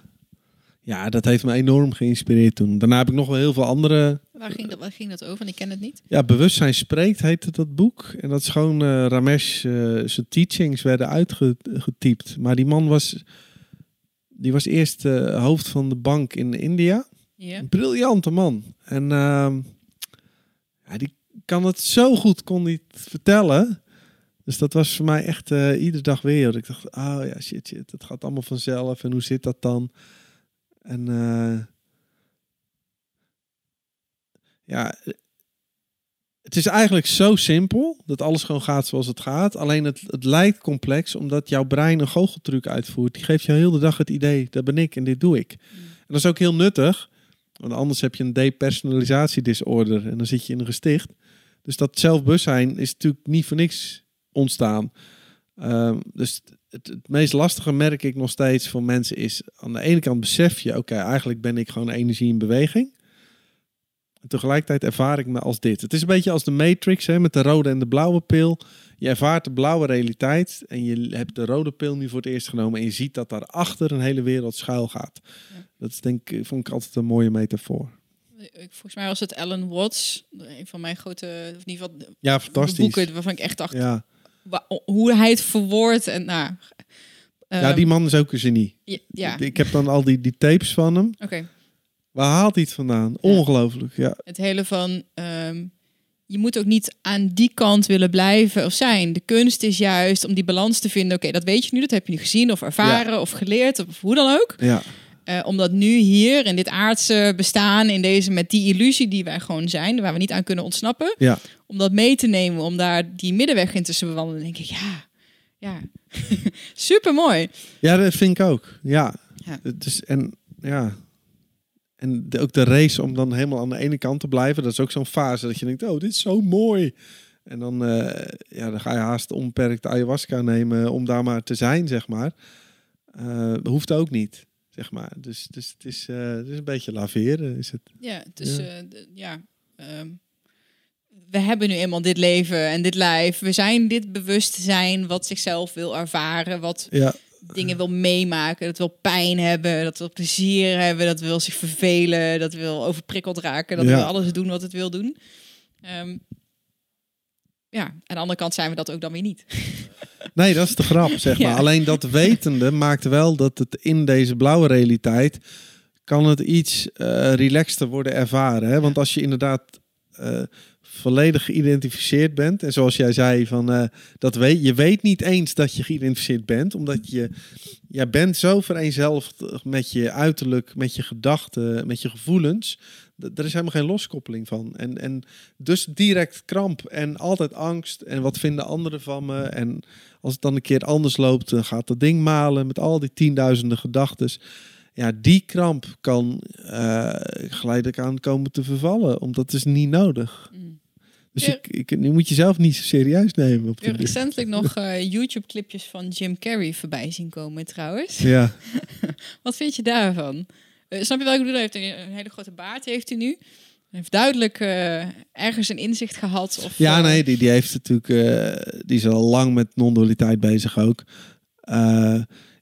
ja, dat heeft me enorm geïnspireerd toen. Daarna heb ik nog wel heel veel andere waar, ging dat, waar ging dat over? Ik ken het niet. ja, Bewustzijn Spreekt heette dat boek. En dat is gewoon eh, Ramesh, eh, zijn teachings werden uitgetypt. Maar die man was, die was eerst hoofd van de bank in India. Een briljante man. En ehm, ja, die kan het zo goed, kon hij het vertellen. Dus dat was voor mij echt eh, iedere dag weer. Ik dacht, oh ja, shit, shit. Het gaat allemaal vanzelf. En hoe zit dat dan? En eh, ja, het is eigenlijk zo simpel dat alles gewoon gaat zoals het gaat. Alleen het, het lijkt complex omdat jouw brein een goocheltruc uitvoert. Die geeft je heel de dag het idee, dat ben ik en dit doe ik. En dat is ook heel nuttig. Want anders heb je een depersonalisatiedisorder en dan zit je in een gesticht. Dus dat zelfbewustzijn is natuurlijk niet voor niks ontstaan. Ehm, dus het, het meest lastige merk ik nog steeds voor mensen is... aan de ene kant besef je, oké, eigenlijk ben ik gewoon energie in beweging. En tegelijkertijd ervaar ik me als dit. Het is een beetje als de Matrix hè, met de rode en de blauwe pil. Je ervaart de blauwe realiteit en je hebt de rode pil nu voor het eerst genomen... en je ziet dat daarachter een hele wereld schuil gaat. Ja. Dat is denk ik, vond ik altijd een mooie metafoor. Volgens mij was het Alan Watts, een van mijn grote, of in ieder geval Ja, fantastisch. boeken waarvan ik echt dacht, Ja. hoe hij het verwoordt en nou. ja, ehm, die man is ook een genie. ja, ja. Ik heb dan al die, die tapes van hem. oké. Waar haalt hij het vandaan? Ongelooflijk, ja. Het hele van, ehm, je moet ook niet aan die kant willen blijven of zijn. De kunst is juist om die balans te vinden. Oké, dat weet je nu, dat heb je nu gezien of ervaren of geleerd of hoe dan ook. Ja, Eh, om dat nu hier in dit aardse bestaan, in deze met die illusie die wij gewoon zijn, waar we niet aan kunnen ontsnappen, ja. om dat mee te nemen, om daar die middenweg in tussen bewandelen, denk ik, ja, ja, [LAUGHS] super mooi. ja dat vind ik ook. Ja. Ja. Het is, en ja. En de, ook de race om dan helemaal aan de ene kant te blijven. Dat is ook zo'n fase dat je denkt, oh, dit is zo mooi. En dan, eh, ja, dan ga je haast onbeperkt ayahuasca nemen om daar maar te zijn, zeg maar. Eh, dat hoeft ook niet, zeg maar. Dus, dus het, is, eh, het is een beetje laveren, is het. Ja, dus Ja. ja, ja ehm, we hebben nu eenmaal dit leven en dit lijf. We zijn dit bewustzijn wat zichzelf wil ervaren, wat Ja, dingen wil meemaken, dat wil pijn hebben, dat wil plezier hebben, dat wil zich vervelen, dat wil overprikkeld raken, dat Ja. wil alles doen wat het wil doen. Ehm, ja, aan de andere kant zijn we dat ook dan weer niet. [LAUGHS] Nee, dat is de grap, zeg maar. Ja. Alleen dat wetende maakt wel dat het in deze blauwe realiteit kan het iets eh relaxter worden ervaren. Hè? Want als je inderdaad eh, volledig geïdentificeerd bent en zoals jij zei van eh, dat weet je weet niet eens dat je geïdentificeerd bent, omdat je jij bent zo vereenzelvigd met je uiterlijk, met je gedachten, met je gevoelens. Er is helemaal geen loskoppeling van. En, en dus direct kramp en altijd angst. En wat vinden anderen van me? En als het dan een keer anders loopt, dan gaat dat ding malen met al die tienduizenden gedachten. Ja, die kramp kan eh, geleidelijk aan komen te vervallen, omdat het is niet nodig. Mm. Dus ik, ik, nu moet je zelf niet zo serieus nemen. Op Ik heb recentelijk nog eh, YouTube-clipjes van Jim Carrey voorbij zien komen trouwens. Ja, [LAUGHS] Wat vind je daarvan? Eh, snap je wat ik bedoel? Hij heeft een, een hele grote baard, heeft hij nu. Hij heeft duidelijk eh, ergens een inzicht gehad. Of, ja nee, die, die heeft natuurlijk, die is al lang met non-dualiteit bezig ook.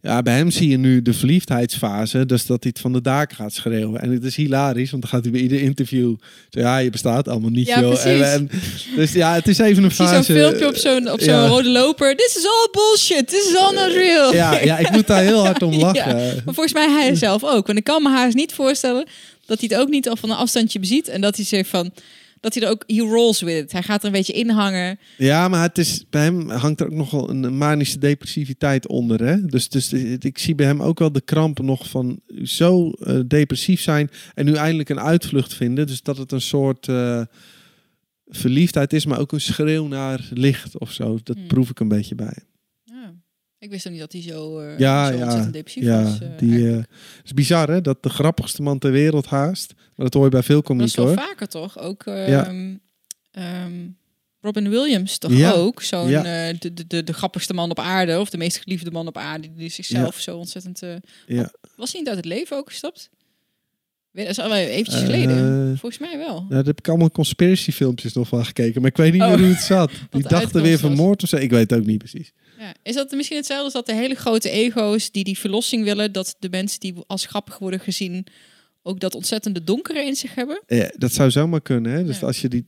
Ja, bij hem zie je nu de verliefdheidsfase. Dus dat hij het van de daken gaat schreeuwen. En het is hilarisch, want dan gaat hij bij ieder interview... Zo, ja, je bestaat allemaal niet, Ja, joh. En, en- dus ja, het is even een fase... zo'n filmpje op zo'n op zo'n ja. rode loper. This is all bullshit. This is all not real. Ja, ja, ik moet daar heel hard om [LAUGHS] lachen. Maar volgens mij hij zelf ook. Want ik kan me haast niet voorstellen dat hij het ook niet al van een afstandje beziet. En dat hij zegt van... Dat hij er ook... He rolls with it. Hij gaat er een beetje in hangen. Ja, maar het is, bij hem hangt er ook nog wel een manische depressiviteit onder. Hè? Dus, dus ik zie bij hem ook wel de krampen nog van zo eh, depressief zijn en nu eindelijk een uitvlucht vinden. Dus dat het een soort eh, verliefdheid is, maar ook een schreeuw naar licht of zo. Dat Hmm. proef ik een beetje bij. Ik wist ook niet dat hij zo, eh Ja, zo ja, ontzettend depressief ja. was. eh, die, eh, het is bizar hè, dat de grappigste man ter wereld haast. Maar dat hoor je bij veel Maar dat is wel hoor. vaker toch? Ook ehm, Ja. ehm, Robin Williams toch Ja. ook? Zo'n de, de, de, de grappigste man op aarde. Of de meest geliefde man op aarde. Die zichzelf zo ontzettend... Ja. Was hij niet uit het leven ook gestapt? Dat is al eventjes geleden. Volgens mij wel. Nou, daar heb ik allemaal conspiracy filmpjes nog van gekeken. Maar ik weet niet Oh. meer hoe het zat. [LAUGHS] Die dachten weer vermoord of zo. Ik weet het ook niet precies. Ja. Is dat misschien hetzelfde als dat de hele grote ego's die die verlossing willen, dat de mensen die als grappig worden gezien ook dat ontzettende donkere in zich hebben? Ja, dat zou zomaar kunnen. Hè? Dus Ja. als je die,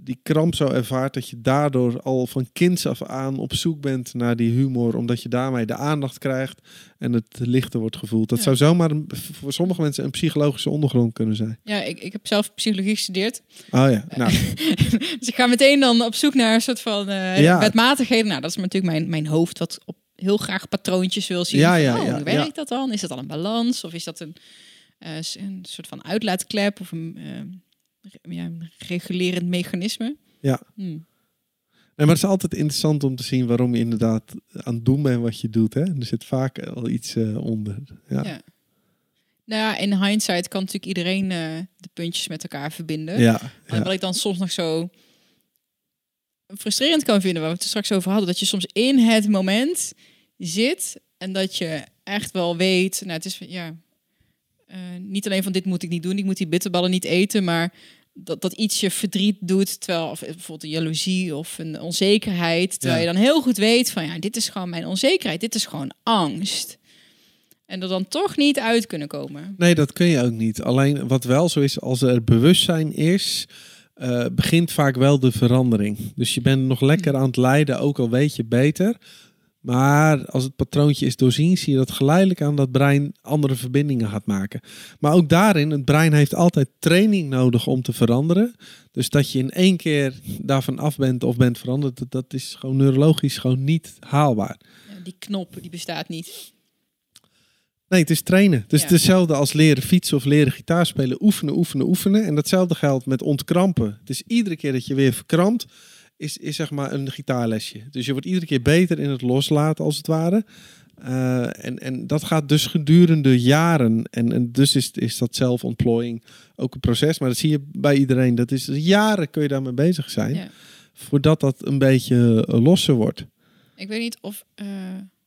die kramp zo ervaart, dat je daardoor al van kinds af aan op zoek bent naar die humor, omdat je daarmee de aandacht krijgt en het lichter wordt gevoeld. Dat Ja. zou zomaar een- voor sommige mensen een psychologische ondergrond kunnen zijn. Ja, ik, ik heb zelf psychologie gestudeerd. Oh ja, nou, [LAUGHS] dus ik ga meteen dan op zoek naar een soort van eh Ja. wetmatigheden. Nou, dat is natuurlijk mijn, mijn hoofd wat op heel graag patroontjes wil zien. Ja, ja, oh, ja, hoe werkt dat dan? Is dat dan een balans? Of is dat een, een soort van uitlaatklep of een, eh, ja, een regulerend mechanisme? Ja. Hm. nee, maar het is altijd interessant om te zien waarom je inderdaad aan het doen bent wat je doet. Hè? Er zit vaak al iets eh, onder. Ja. Ja. Nou ja, in hindsight kan natuurlijk iedereen eh, de puntjes met elkaar verbinden. Ja, Maar ja. wat ik dan soms nog zo frustrerend kan vinden, waar we het straks over hadden, dat je soms in het moment zit en dat je echt wel weet, nou het is ja, eh, niet alleen van dit moet ik niet doen, ik moet die bitterballen niet eten, maar dat, dat iets je verdriet doet, terwijl of bijvoorbeeld een jaloezie of een onzekerheid, terwijl Ja. je dan heel goed weet van ja, dit is gewoon mijn onzekerheid, dit is gewoon angst. En er dan toch niet uit kunnen komen. Nee, dat kun je ook niet. Alleen wat wel zo is, als er bewustzijn is, eh, begint vaak wel de verandering. Dus je bent nog lekker aan het lijden, ook al weet je beter. Maar als het patroontje is doorzien, zie je dat geleidelijk aan dat brein andere verbindingen gaat maken. Maar ook daarin, het brein heeft altijd training nodig om te veranderen. Dus dat je in één keer daarvan af bent of bent veranderd, dat, is gewoon neurologisch gewoon niet haalbaar. Die knop, die bestaat niet. Nee, het is trainen. Het is Ja. hetzelfde als leren fietsen of leren gitaar spelen. Oefenen, oefenen, oefenen. En datzelfde geldt met ontkrampen. Het is iedere keer dat je weer verkrampt, is, is zeg maar een gitaarlesje. Dus je wordt iedere keer beter in het loslaten, als het ware. Eh, en, en dat gaat dus gedurende jaren. En, en dus is, is dat zelfontplooiing ook een proces. Maar dat zie je bij iedereen. Dat is jaren kun je daarmee bezig zijn. Ja. Voordat dat een beetje eh, losser wordt. Ik weet niet of. eh,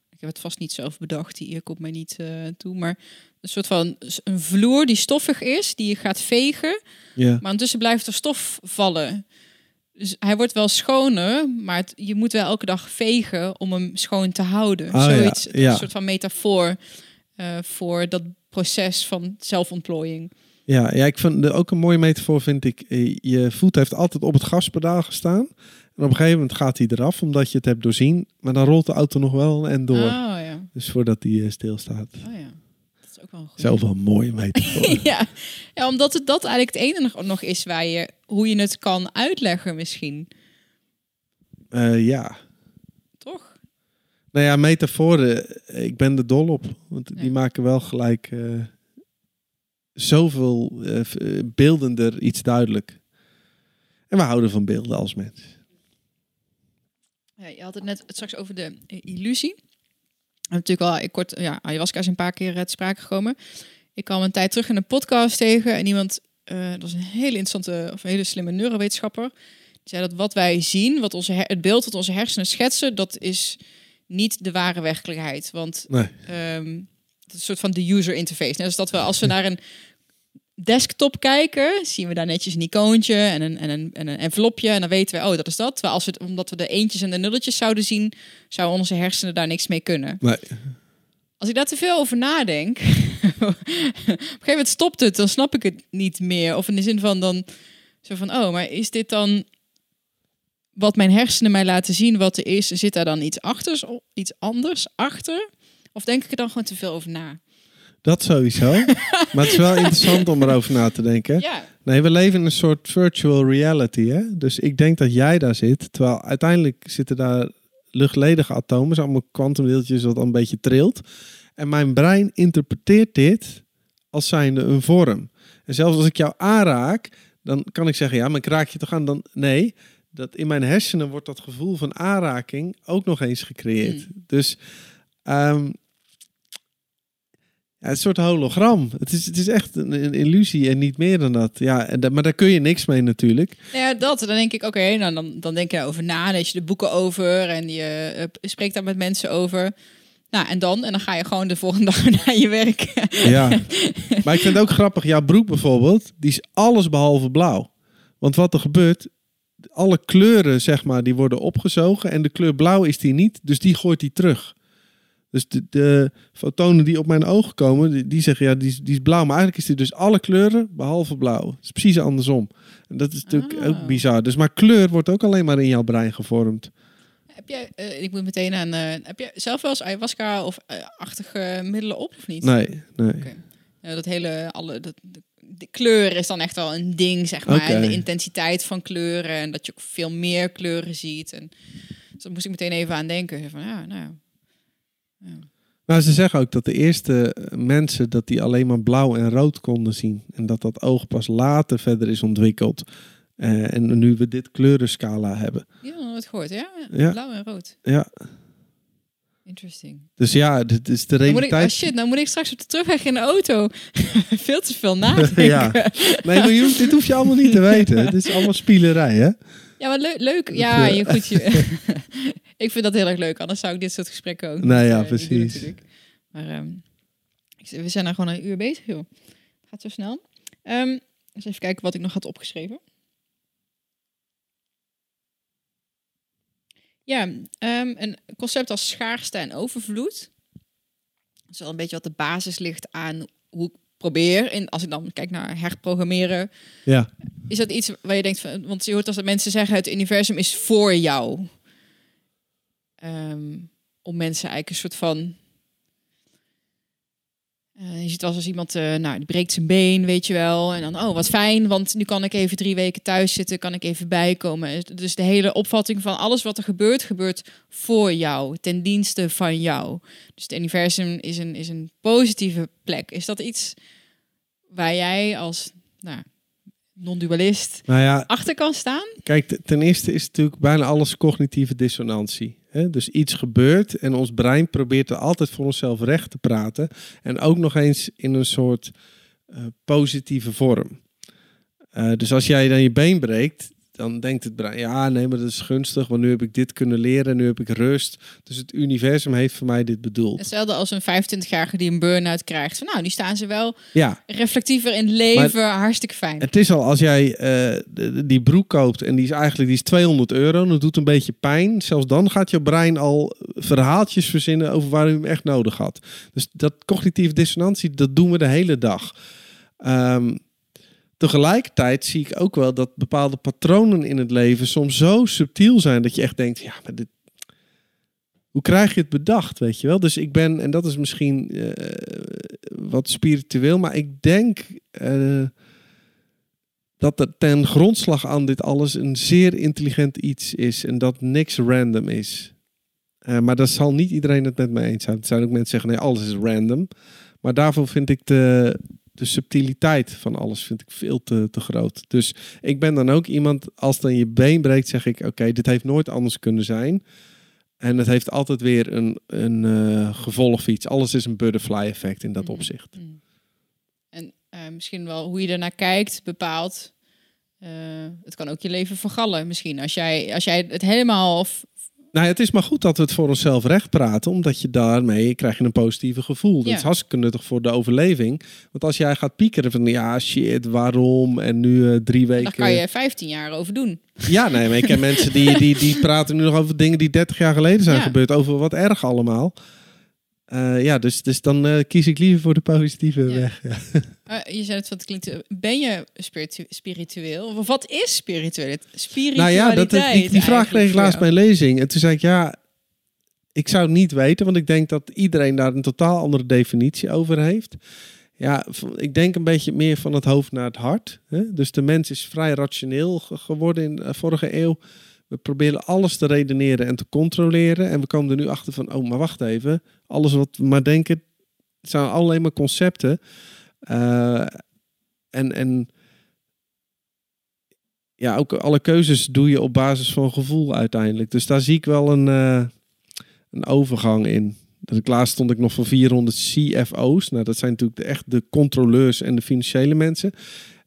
ik heb het vast niet zelf bedacht, hier komt mij niet toe. Maar een soort van een vloer die stoffig is, die je gaat vegen. Ja. Maar ondertussen blijft er stof vallen. Dus hij wordt wel schoner, maar het- je moet wel elke dag vegen om hem schoon te houden. Oh Zoiets, ja. een soort van metafoor eh, voor dat proces van zelfontplooiing. Ja, ja, ik vind de, ook een mooie metafoor vind ik. eh, Je voet heeft altijd op het gaspedaal gestaan. En op een gegeven moment gaat hij eraf omdat je het hebt doorzien. Maar dan rolt de auto nog wel en door. Oh ja. Dus voordat hij eh, stilstaat. Oh ja. Dat is ook wel een goeie. Zelf wel een mooie metafoor. [LAUGHS] ja. ja, omdat het dat eigenlijk het enige nog is waar je hoe je het kan uitleggen misschien. Eh, ja. Toch? Nou ja, metaforen. eh, Ik ben er dol op. Want die maken wel gelijk eh, zoveel beeldender iets duidelijk. En we houden van beelden als mens. Ja, je had het net straks over de illusie. En natuurlijk al ik kort, ja, ayahuasca is een paar keer het sprake gekomen. Ik kwam een tijd terug in een podcast tegen en iemand, eh, dat was een hele interessante of een hele slimme neurowetenschapper, die zei dat wat wij zien, wat onze het beeld dat onze hersenen schetsen, dat is niet de ware werkelijkheid. Want Nee. ehm, het is een soort van de user interface. Net als dat we als we naar een desktop kijken, zien we daar netjes een icoontje en een, en, een, en een envelopje. En dan weten we, oh, dat is dat. Terwijl als we het, omdat we de eentjes en de nulletjes zouden zien, zouden onze hersenen daar niks mee kunnen. Nee. als ik daar te veel over nadenk, [LAUGHS] op een gegeven moment stopt het, dan snap ik het niet meer. Of in de zin van dan zo van, oh, maar is dit dan wat mijn hersenen mij laten zien wat er is? Zit daar dan iets achter, iets anders achter? Of denk ik er dan gewoon te veel over na? Dat sowieso. [LAUGHS] maar het is wel interessant om erover na te denken. Ja. Nee, we leven in een soort virtual reality. Hè? Dus ik denk dat jij daar zit. Terwijl uiteindelijk zitten daar luchtledige atomen, allemaal kwantumdeeltjes wat een beetje trilt. En mijn brein interpreteert dit als zijnde een vorm. En zelfs als ik jou aanraak, dan kan ik zeggen, ja, maar ik raak je toch aan? Dan, nee, dat in mijn hersenen wordt dat gevoel van aanraking ook nog eens gecreëerd. Mm. Dus ehm, ja, het is een soort hologram. Het is, het is echt een, een illusie en niet meer dan dat. Ja, en maar daar kun je niks mee natuurlijk. Nou Ja, dat. Dan denk ik, oké, nou, dan, dan denk je daarover na. Lees je de boeken over en je eh, spreekt daar met mensen over. Nou, en dan? En dan ga je gewoon de volgende [LAUGHS] dag naar je werk. Ja. maar ik vind het ook grappig. Jouw broek bijvoorbeeld, die is alles behalve blauw. Want wat er gebeurt, alle kleuren zeg maar, die worden opgezogen. En de kleur blauw is die niet, dus die gooit die terug. Dus de, de fotonen die op mijn ogen komen, die, die zeggen ja, die is, die is blauw. Maar eigenlijk is die dus alle kleuren behalve blauw. Het is precies andersom. En dat is natuurlijk Ah. ook bizar. Dus maar kleur wordt ook alleen maar in jouw brein gevormd. Heb jij, eh, ik moet meteen aan, eh, heb je zelf wel eens ayahuasca of eh, achtige middelen op of niet? Nee, nee. Ja, dat hele, alle, dat, de, de kleur is dan echt wel een ding, zeg maar. En de intensiteit van kleuren en dat je ook veel meer kleuren ziet. En dus daar moest ik meteen even aan denken. Van, ja, nou, Maar ze zeggen ook dat de eerste mensen dat die alleen maar blauw en rood konden zien. En dat dat oog pas later verder is ontwikkeld. Eh, en nu we dit kleurenscala hebben. we nog nooit gehoord, ja? Ja. Blauw en rood. Ja, Interesting. dus ja, dit is de Dan moet ik, oh realiteit. shit, nou moet ik straks op de terugweg in de auto [LAUGHS] veel te veel nadenken. [LAUGHS] Ja. Nee, maar je dit hoef je allemaal niet te [LAUGHS] weten. Dit is allemaal spielerij, hè? Ja, maar leuk. leuk. Ja, Ja. je, goed. Je, ik vind dat heel erg leuk. Anders zou ik dit soort gesprekken ook niet, ja, eh, niet doen precies. natuurlijk. Maar ehm, we zijn nou gewoon een uur bezig, joh. Gaat zo snel. Ehm, eens even kijken wat ik nog had opgeschreven. Ja, ehm, een concept als schaarste en overvloed. Dat is wel een beetje wat de basis ligt aan hoe ik probeer. In, als ik dan kijk naar herprogrammeren, Ja. is dat iets waar je denkt van, want je hoort als dat mensen zeggen het universum is voor jou. Ehm, om mensen eigenlijk een soort van. Eh, je ziet eens als iemand, eh, nou, die breekt zijn been, weet je wel. En dan, oh, wat fijn, want nu kan ik even drie weken thuis zitten, kan ik even bijkomen. Dus de hele opvatting van alles wat er gebeurt, gebeurt voor jou, ten dienste van jou. Dus het universum is een, is een positieve plek. Is dat iets waar jij als nou, non-dualist Nou ja, achter kan staan? kijk, ten eerste is natuurlijk bijna alles cognitieve dissonantie. Hè? Dus iets gebeurt en ons brein probeert er altijd voor onszelf recht te praten. En ook nog eens in een soort eh, positieve vorm. Eh, dus als jij dan je been breekt, dan denkt het brein, ja nee, maar dat is gunstig, want nu heb ik dit kunnen leren, nu heb ik rust. Dus het universum heeft voor mij dit bedoeld. Hetzelfde als een 25-jarige die een burn-out krijgt. Van, nou, nu staan ze wel Ja, reflectiever in het leven, hartstikke fijn. Het is al als jij eh, die broek koopt en die is eigenlijk die is 200 euro, dat doet een beetje pijn. Zelfs dan gaat je brein al verhaaltjes verzinnen over waar u hem echt nodig had. Dus dat cognitieve dissonantie, dat doen we de hele dag. Ehm, tegelijkertijd zie ik ook wel dat bepaalde patronen in het leven soms zo subtiel zijn dat je echt denkt, ja, maar dit, hoe krijg je het bedacht, weet je wel? Dus ik ben, en dat is misschien eh, wat spiritueel, maar ik denk eh, dat er ten grondslag aan dit alles een zeer intelligent iets is en dat niks random is. Eh, maar daar zal niet iedereen het met me eens zijn. Er zijn ook mensen die zeggen, nee, alles is random. Maar daarvoor vind ik de, de subtiliteit van alles vind ik veel te, te groot. Dus ik ben dan ook iemand, als dan je been breekt, zeg ik, oké, dit heeft nooit anders kunnen zijn. En het heeft altijd weer een, een eh, gevolg voor iets. Alles is een butterfly effect in dat Mhm. opzicht. Mm. En eh, misschien wel hoe je ernaar kijkt bepaalt. eh, het kan ook je leven vergallen misschien. Als jij, als jij het helemaal... Nou, het is maar goed dat we het voor onszelf recht praten, omdat je daarmee krijg je een positieve gevoel. Dat Ja. is hartstikke nuttig voor de overleving. Want als jij gaat piekeren van ja, shit, waarom? En nu eh, drie weken. daar kan je 15 jaar over doen. Ja, nee, maar ik ken [LAUGHS] mensen die, die, die praten nu nog over dingen die 30 jaar geleden zijn Ja. gebeurd, over wat erg allemaal. Eh, ja, dus, dus dan eh, kies ik liever voor de positieve Ja. weg. Ja. [LAUGHS] Eh, je zei het, wat klinkt. Ben je spiritu- spiritueel? Of wat is spiritueel? Nou Spiritualiteit. ja, dat, die, die vraag kreeg ik laatst bij een lezing. En toen zei ik, ja, ik zou het niet weten, want ik denk dat iedereen daar een totaal andere definitie over heeft. Ja, ik denk een beetje meer van het hoofd naar het hart. Hè? Dus de mens is vrij rationeel ge- geworden in de vorige eeuw. We proberen alles te redeneren en te controleren. En we komen er nu achter van, oh, maar wacht even. Alles wat we maar denken, zijn alleen maar concepten. Eh, en, en ja, ook alle keuzes doe je op basis van gevoel uiteindelijk. Dus daar zie ik wel een, eh, een overgang in. Dat laatst stond ik nog voor 400 CFO's. Nou, dat zijn natuurlijk de, echt de controleurs en de financiële mensen.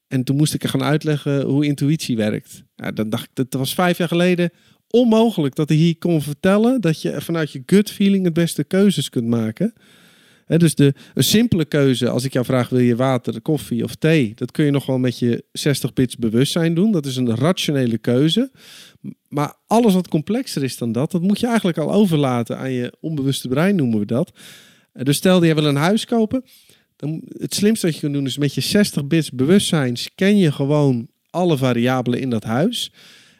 En toen moest ik er gaan uitleggen hoe intuïtie werkt. Ja, dan dacht ik, dat was vijf jaar geleden onmogelijk dat ik hier kon vertellen dat je vanuit je gut feeling het beste keuzes kunt maken. Dus de, een simpele keuze, als ik jou vraag, wil je water, koffie of thee? Dat kun je nog wel met je 60 bits bewustzijn doen. Dat is een rationele keuze. Maar alles wat complexer is dan dat, dat moet je eigenlijk al overlaten aan je onbewuste brein, noemen we dat. Dus stel, jij wil een huis kopen. Dan, het slimste wat je kunt doen is met je 60 bits bewustzijn scan je gewoon alle variabelen in dat huis.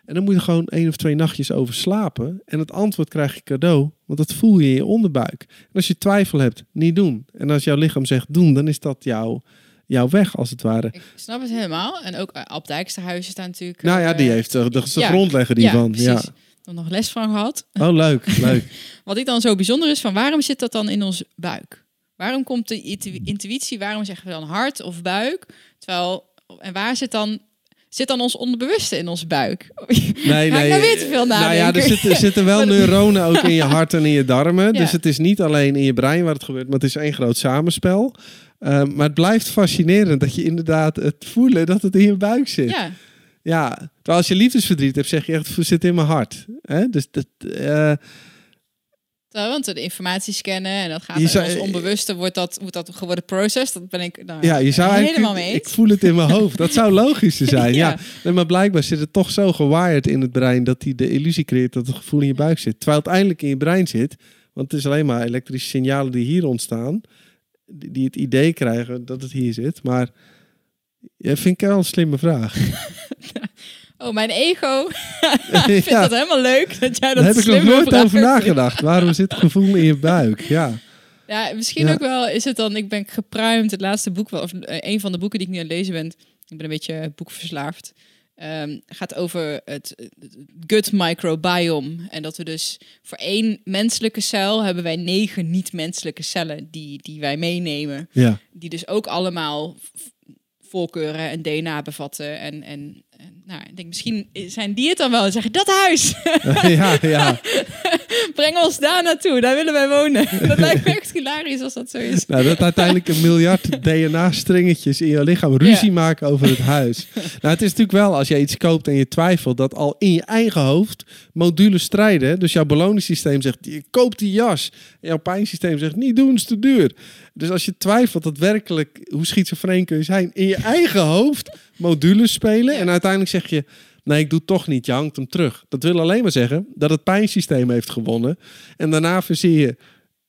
En dan moet je gewoon één of twee nachtjes over slapen. En het antwoord krijg je cadeau, want dat voel je in je onderbuik. En als je twijfel hebt, niet doen. En als jouw lichaam zegt doen, dan is dat jouw, jouw weg als het ware. Ik snap het helemaal. En ook uh, Ab Dijksterhuis is daar natuurlijk... Nou ja, eh, die heeft er de, de ja. grondlegger die ja, van. Ja. precies. er nog les van gehad. Oh, leuk, leuk. [LAUGHS] Wat ik dan zo bijzonder is, van waarom zit dat dan in ons buik? Waarom komt de intu- intuïtie, waarom zeggen we dan hart of buik? Terwijl, en waar zit dan, zit dan ons onderbewuste in ons buik? [LAUGHS] Nee, ik nee. nou weer te veel Nou ja, er nadenken? zitten, er zitten wel [LAUGHS] neuronen ook in je hart en in je darmen. [LAUGHS] Ja. Dus het is niet alleen in je brein waar het gebeurt, maar het is één groot samenspel. Uh, maar het blijft fascinerend dat je inderdaad het voelen dat het in je buik zit. Ja, Ja, terwijl als je liefdesverdriet hebt, zeg je echt, het zit in mijn hart. Hè? Dus dat, uh, Terwijl, want de informatie scannen en dat gaat Je zou- ons onbewuste, wordt dat, wordt dat geworden processed. Dat ben ik nou, ja, je zou helemaal mee ik voel het in mijn hoofd. Dat zou logisch te [LAUGHS] zijn. ja. Ja. Nee, maar blijkbaar zit het toch zo gewired in het brein dat hij de illusie creëert dat het gevoel in je buik zit. Terwijl het eindelijk in je brein zit. Want het is alleen maar elektrische signalen die hier ontstaan. Die, die het idee krijgen dat het hier zit. Maar ja, vind ik wel een slimme vraag. [LAUGHS] Oh, mijn ego [LAUGHS] vindt ja, dat helemaal leuk dat jij dat daar heb ik nog nooit over nagedacht. Waarom zit het gevoel in je buik? Ja. Ja, misschien Ja. ook wel is het dan, ik ben gepruimd, het laatste boek, wel- of eh, een van de boeken die ik nu aan het lezen ben, ik ben een beetje boekverslaafd, Ehm, gaat over het, gut microbiome. En dat we dus voor één menselijke cel hebben wij negen niet-menselijke cellen die, die wij meenemen. Ja. Die dus ook allemaal voorkeuren en DNA bevatten. En, en, en nou, ik denk, misschien zijn die het dan wel en zeggen, dat huis, [LAUGHS] ja, ja. [LAUGHS] breng ons daar naartoe, daar willen wij wonen. [LAUGHS] dat lijkt me echt hilarisch als dat zo is. Nou, dat uiteindelijk een miljard DNA-stringetjes in je lichaam ruzie Ja. maken over het huis. Nou, het is natuurlijk wel, als je iets koopt en je twijfelt, dat al in je eigen hoofd modules strijden. Dus jouw beloningssysteem zegt, je koopt die jas. En jouw pijnsysteem zegt, niet doen, is te duur. Dus als je twijfelt, dat werkelijk, hoe schizofreen kun je zijn, in je eigen hoofd modules spelen. Ja. En uiteindelijk zeg je, nee, ik doe het toch niet, je hangt hem terug. Dat wil alleen maar zeggen dat het pijnsysteem heeft gewonnen. En daarna verzin je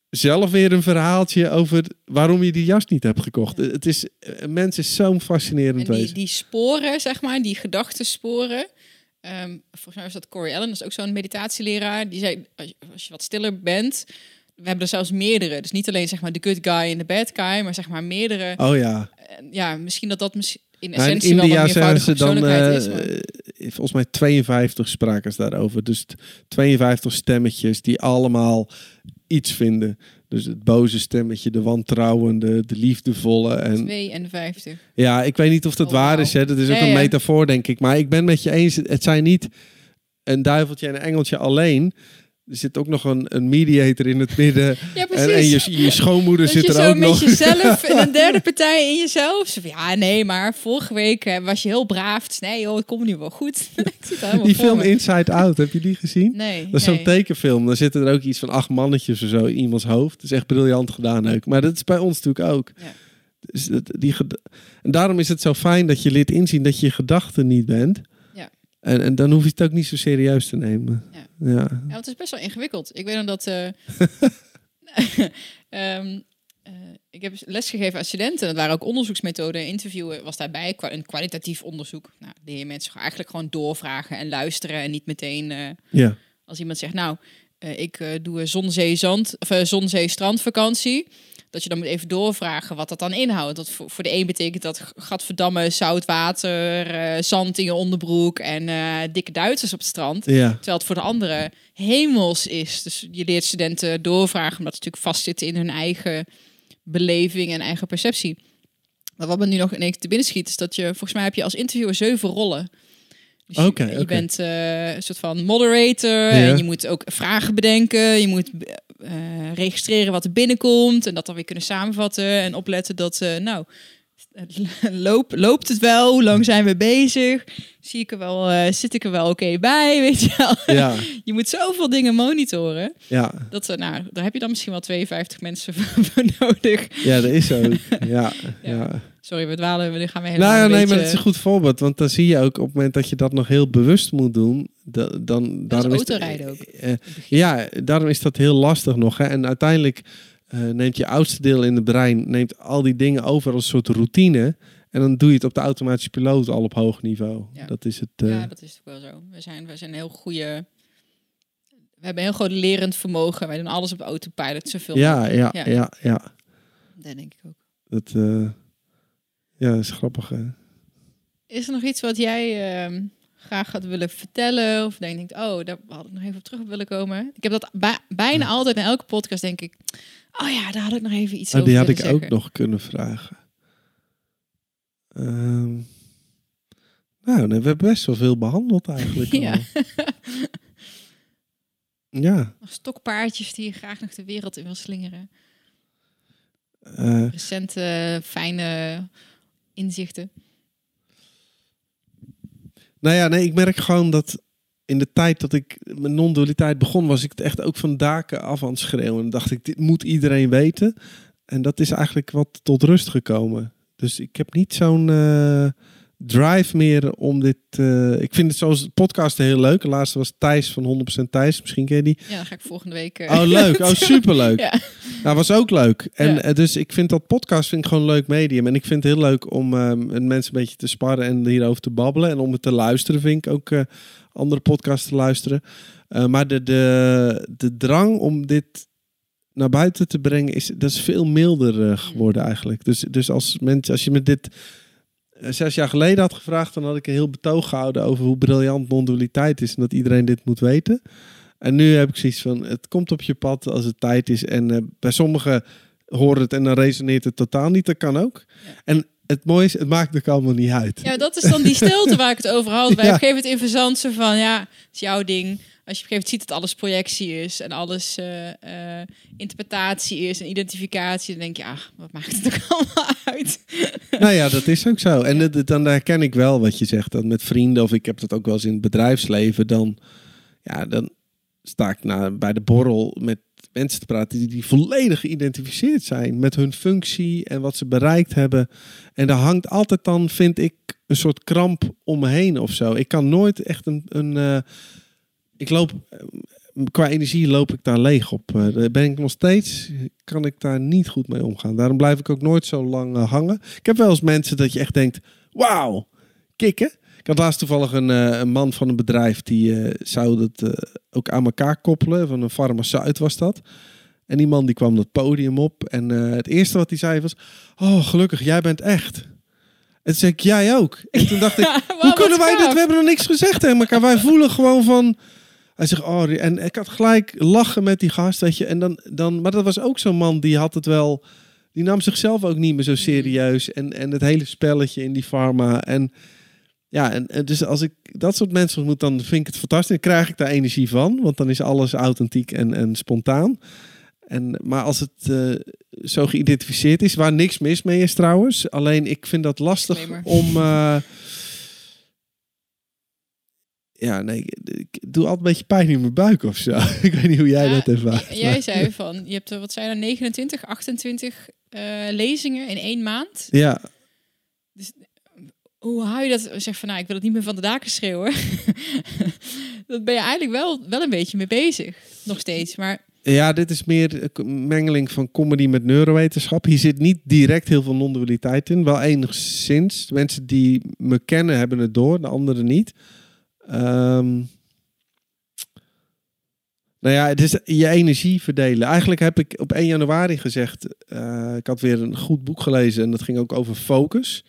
zelf weer een verhaaltje over waarom je die jas niet hebt gekocht. Het is, een mens is zo'n fascinerend En die, wezen. die sporen, zeg maar, die gedachtensporen. Ehm volgens mij was dat Corey Allen, dat is ook zo'n meditatieleraar. Die zei, als je, als je wat stiller bent, we hebben er zelfs meerdere. Dus niet alleen zeg maar de good guy en de bad guy, maar zeg maar meerdere. Oh ja. Ja, misschien dat dat misschien in Nou, in essentie wel India zijn ze dan eh, is. Maar... eh, volgens mij 52 spraken ze daarover. Dus t- 52 stemmetjes die allemaal iets vinden. Dus het boze stemmetje, de wantrouwende, de liefdevolle. En 52. Ja, ik weet niet of dat Oh, waar is. Hè. Dat is ook een ja. metafoor, denk ik. Maar ik ben met je eens. Het zijn niet een duiveltje en een engeltje alleen. Er zit ook nog een, een mediator in het midden. [LAUGHS] Ja, En, precies. en je, je schoonmoeder dat zit je er zo ook met nog. jezelf en een derde [LAUGHS] partij in jezelf. Ja, nee, maar vorige week eh, was je heel braaf. Dus nee, joh, het komt nu wel goed. [LAUGHS] Die film me. Inside Out, heb je die gezien? Nee, Dat is nee. zo'n tekenfilm. Dan zitten er ook iets van acht mannetjes of zo in iemands hoofd. Dat is echt briljant gedaan ook. Maar dat is bij ons natuurlijk ook. Ja. Dus dat, die en daarom is het zo fijn dat je leert inzien dat je je gedachten niet bent. En, en dan hoef je het ook niet zo serieus te nemen. Ja. ja. Ja, het is best wel ingewikkeld. Ik weet nog dat... eh, [LAUGHS] Ehm, eh, ik heb lesgegeven aan studenten. Dat waren ook onderzoeksmethoden. Interviewen was daarbij kwa- een kwalitatief onderzoek. Nou, leer je mensen eigenlijk gewoon doorvragen en luisteren. En niet meteen eh, Ja. als iemand zegt, nou, ik doe een zon-zee-zand of eh, zon-zee-strandvakantie. Dat je dan moet even doorvragen wat dat dan inhoudt. Dat voor, voor de een betekent dat gadverdamme zout water, eh, zand in je onderbroek en eh, dikke Duitsers op het strand. Ja. Terwijl het voor de anderen hemels is. Dus je leert studenten doorvragen, omdat ze natuurlijk vastzitten in hun eigen beleving en eigen perceptie. Maar wat me nu nog ineens te binnen schiet, is dat je, volgens mij heb je als interviewer zeven rollen. Dus je- Oké, je, oké. bent eh, een soort van moderator Ja. en je moet ook vragen bedenken. Je moet eh, registreren wat er binnenkomt en dat dan weer kunnen samenvatten en opletten dat, eh, nou, [LAUGHS] loop, loopt het wel? Hoe lang zijn we bezig? Zie ik er wel, eh, zit ik er wel oké bij? [LAUGHS] Weet je wel? Ja. Je moet zoveel dingen monitoren. Ja. Dat, ze, nou, daar heb je dan misschien wel 52 mensen [LAUGHS] voor nodig. Ja, dat is ook. Ja. ja. Sorry, we dwalen. We gaan we helemaal Nou ja, een nee, beetje... maar het is een goed voorbeeld. Want dan zie je ook op het moment dat je dat nog heel bewust moet doen. Da- dan, daarom is autorijden ook. eh, ja, daarom is dat heel lastig nog. Hè. En uiteindelijk eh, neemt je oudste deel in het brein neemt al die dingen over als een soort routine. En dan doe je het op de automatische piloot al op hoog niveau. Ja. Dat is het. eh, Ja, dat is ook wel zo. We zijn, we zijn heel goede... We hebben een heel groot lerend vermogen. Wij doen alles op autopilot, zoveel ja, mogelijk. ja, ja, ja, ja. Dat denk ik ook. Dat, eh, ja, dat is grappig. Hè. Is er nog iets wat jij ehm, graag had willen vertellen? Of dat je denkt, oh, daar had ik nog even op terug willen komen. Ik heb dat bij- bijna altijd in elke podcast, denk ik... Oh ja, daar had ik nog even iets Oh, over die had ik ook nog kunnen vragen. Ehm, nou, we hebben best wel veel behandeld eigenlijk. [LAUGHS] Ja. ja. Nog stokpaardjes die je graag nog de wereld in wil slingeren. eh, Recente, fijne inzichten. Nou ja, nee, ik merk gewoon dat in de tijd dat ik mijn non-dualiteit begon, was ik het echt ook van daken af aan het schreeuwen. En dacht ik, dit moet iedereen weten. En dat is eigenlijk wat tot rust gekomen. Dus ik heb niet zo'n eh, drive meer om dit... eh, ik vind het zoals podcasten heel leuk. De laatste was Thijs van 100% Thijs. Misschien ken je die. Ja, dan ga ik volgende week... eh, Oh, leuk. Oh, [LAUGHS] superleuk. Ja. Nou, was ook leuk. En Ja. eh, dus ik vind dat podcast vind ik gewoon een leuk medium. En ik vind het heel leuk om met mensen een beetje te sparren en hierover te babbelen. En om het te luisteren vind ik ook andere podcasts te luisteren. Maar de, de, de drang om dit naar buiten te brengen, is, dat is veel milder geworden eigenlijk. Dus, dus als, mensen, als je me dit zes jaar geleden had gevraagd, dan had ik een heel betoog gehouden over hoe briljant non-dualiteit is. En dat iedereen dit moet weten. En nu heb ik zoiets van, het komt op je pad als het tijd is. En eh, bij sommigen horen het en dan resoneert het totaal niet. Dat kan ook. Ja. En het mooie is, het maakt ook allemaal niet uit. Ja, dat is dan die stilte waar ik het over had. [LAUGHS] Wij Ja. op een gegeven moment in van, ja, het is jouw ding. Als je op een gegeven moment ziet dat alles projectie is en alles eh, eh, interpretatie is en identificatie, dan denk je, ach, wat maakt het ook [LAUGHS] allemaal uit? Nou ja, dat is ook zo. En het- dan herken ik wel wat je zegt. Dat met vrienden, of ik heb dat ook wel eens in het bedrijfsleven. Dan, ja, dan sta ik bij de borrel met mensen te praten die, die volledig geïdentificeerd zijn met hun functie en wat ze bereikt hebben. En daar hangt altijd dan, vind ik, een soort kramp om me heen of zo. Ik kan nooit echt een. een eh, ik loop. eh, Qua energie loop ik daar leeg op. Eh, daar ben ik nog steeds. Kan ik daar niet goed mee omgaan. Daarom blijf ik ook nooit zo lang hangen. Ik heb wel eens mensen dat je echt denkt: wauw, kikken. Ik had laatst toevallig een, eh, een man van een bedrijf die eh, zou dat eh, ook aan elkaar koppelen. Van een farmaceut was dat. En die man die kwam dat podium op. En het eerste wat hij zei was: Oh, gelukkig, jij bent echt. En toen zei ik: Jij ook. En toen dacht ik: [LAUGHS] Wow, Hoe kunnen wij gaaf. dit? We hebben nog niks gezegd tegen elkaar. Wij voelen gewoon van. Hij zegt, oh, en ik had gelijk lachen met die gast, weet je. En dan, dan, maar dat was ook zo'n man die had het wel, die nam zichzelf ook niet meer zo serieus. En, en het hele spelletje in die pharma. En ja, en, en dus als ik dat soort mensen ontmoet, dan vind ik het fantastisch. Dan krijg ik daar energie van, want dan is alles authentiek en, en spontaan. En, maar als het eh, zo geïdentificeerd is, waar niks mis mee is trouwens. Alleen ik vind dat lastig om. eh, ja, nee, ik, doe altijd een beetje pijn in mijn buik of zo. [LAUGHS] ik weet niet hoe jij Ja, dat ervaart. Jij zei van, je hebt er, wat zijn er, 29, 28 eh, lezingen in één maand. Ja, Hoe hou je dat? Zeg van, nou, ik wil het niet meer van de daken schreeuwen. [LAUGHS] dat ben je eigenlijk wel, wel een beetje mee bezig. Nog steeds. Maar Ja, dit is meer een mengeling van comedy met neurowetenschap. Hier zit niet direct heel veel non-dualiteit in. Wel enigszins. Mensen die me kennen hebben het door, de anderen niet. Ehm, nou ja, het is je energie verdelen. Eigenlijk heb ik op 1 januari gezegd... eh, ik had weer een goed boek gelezen en dat ging ook over focus.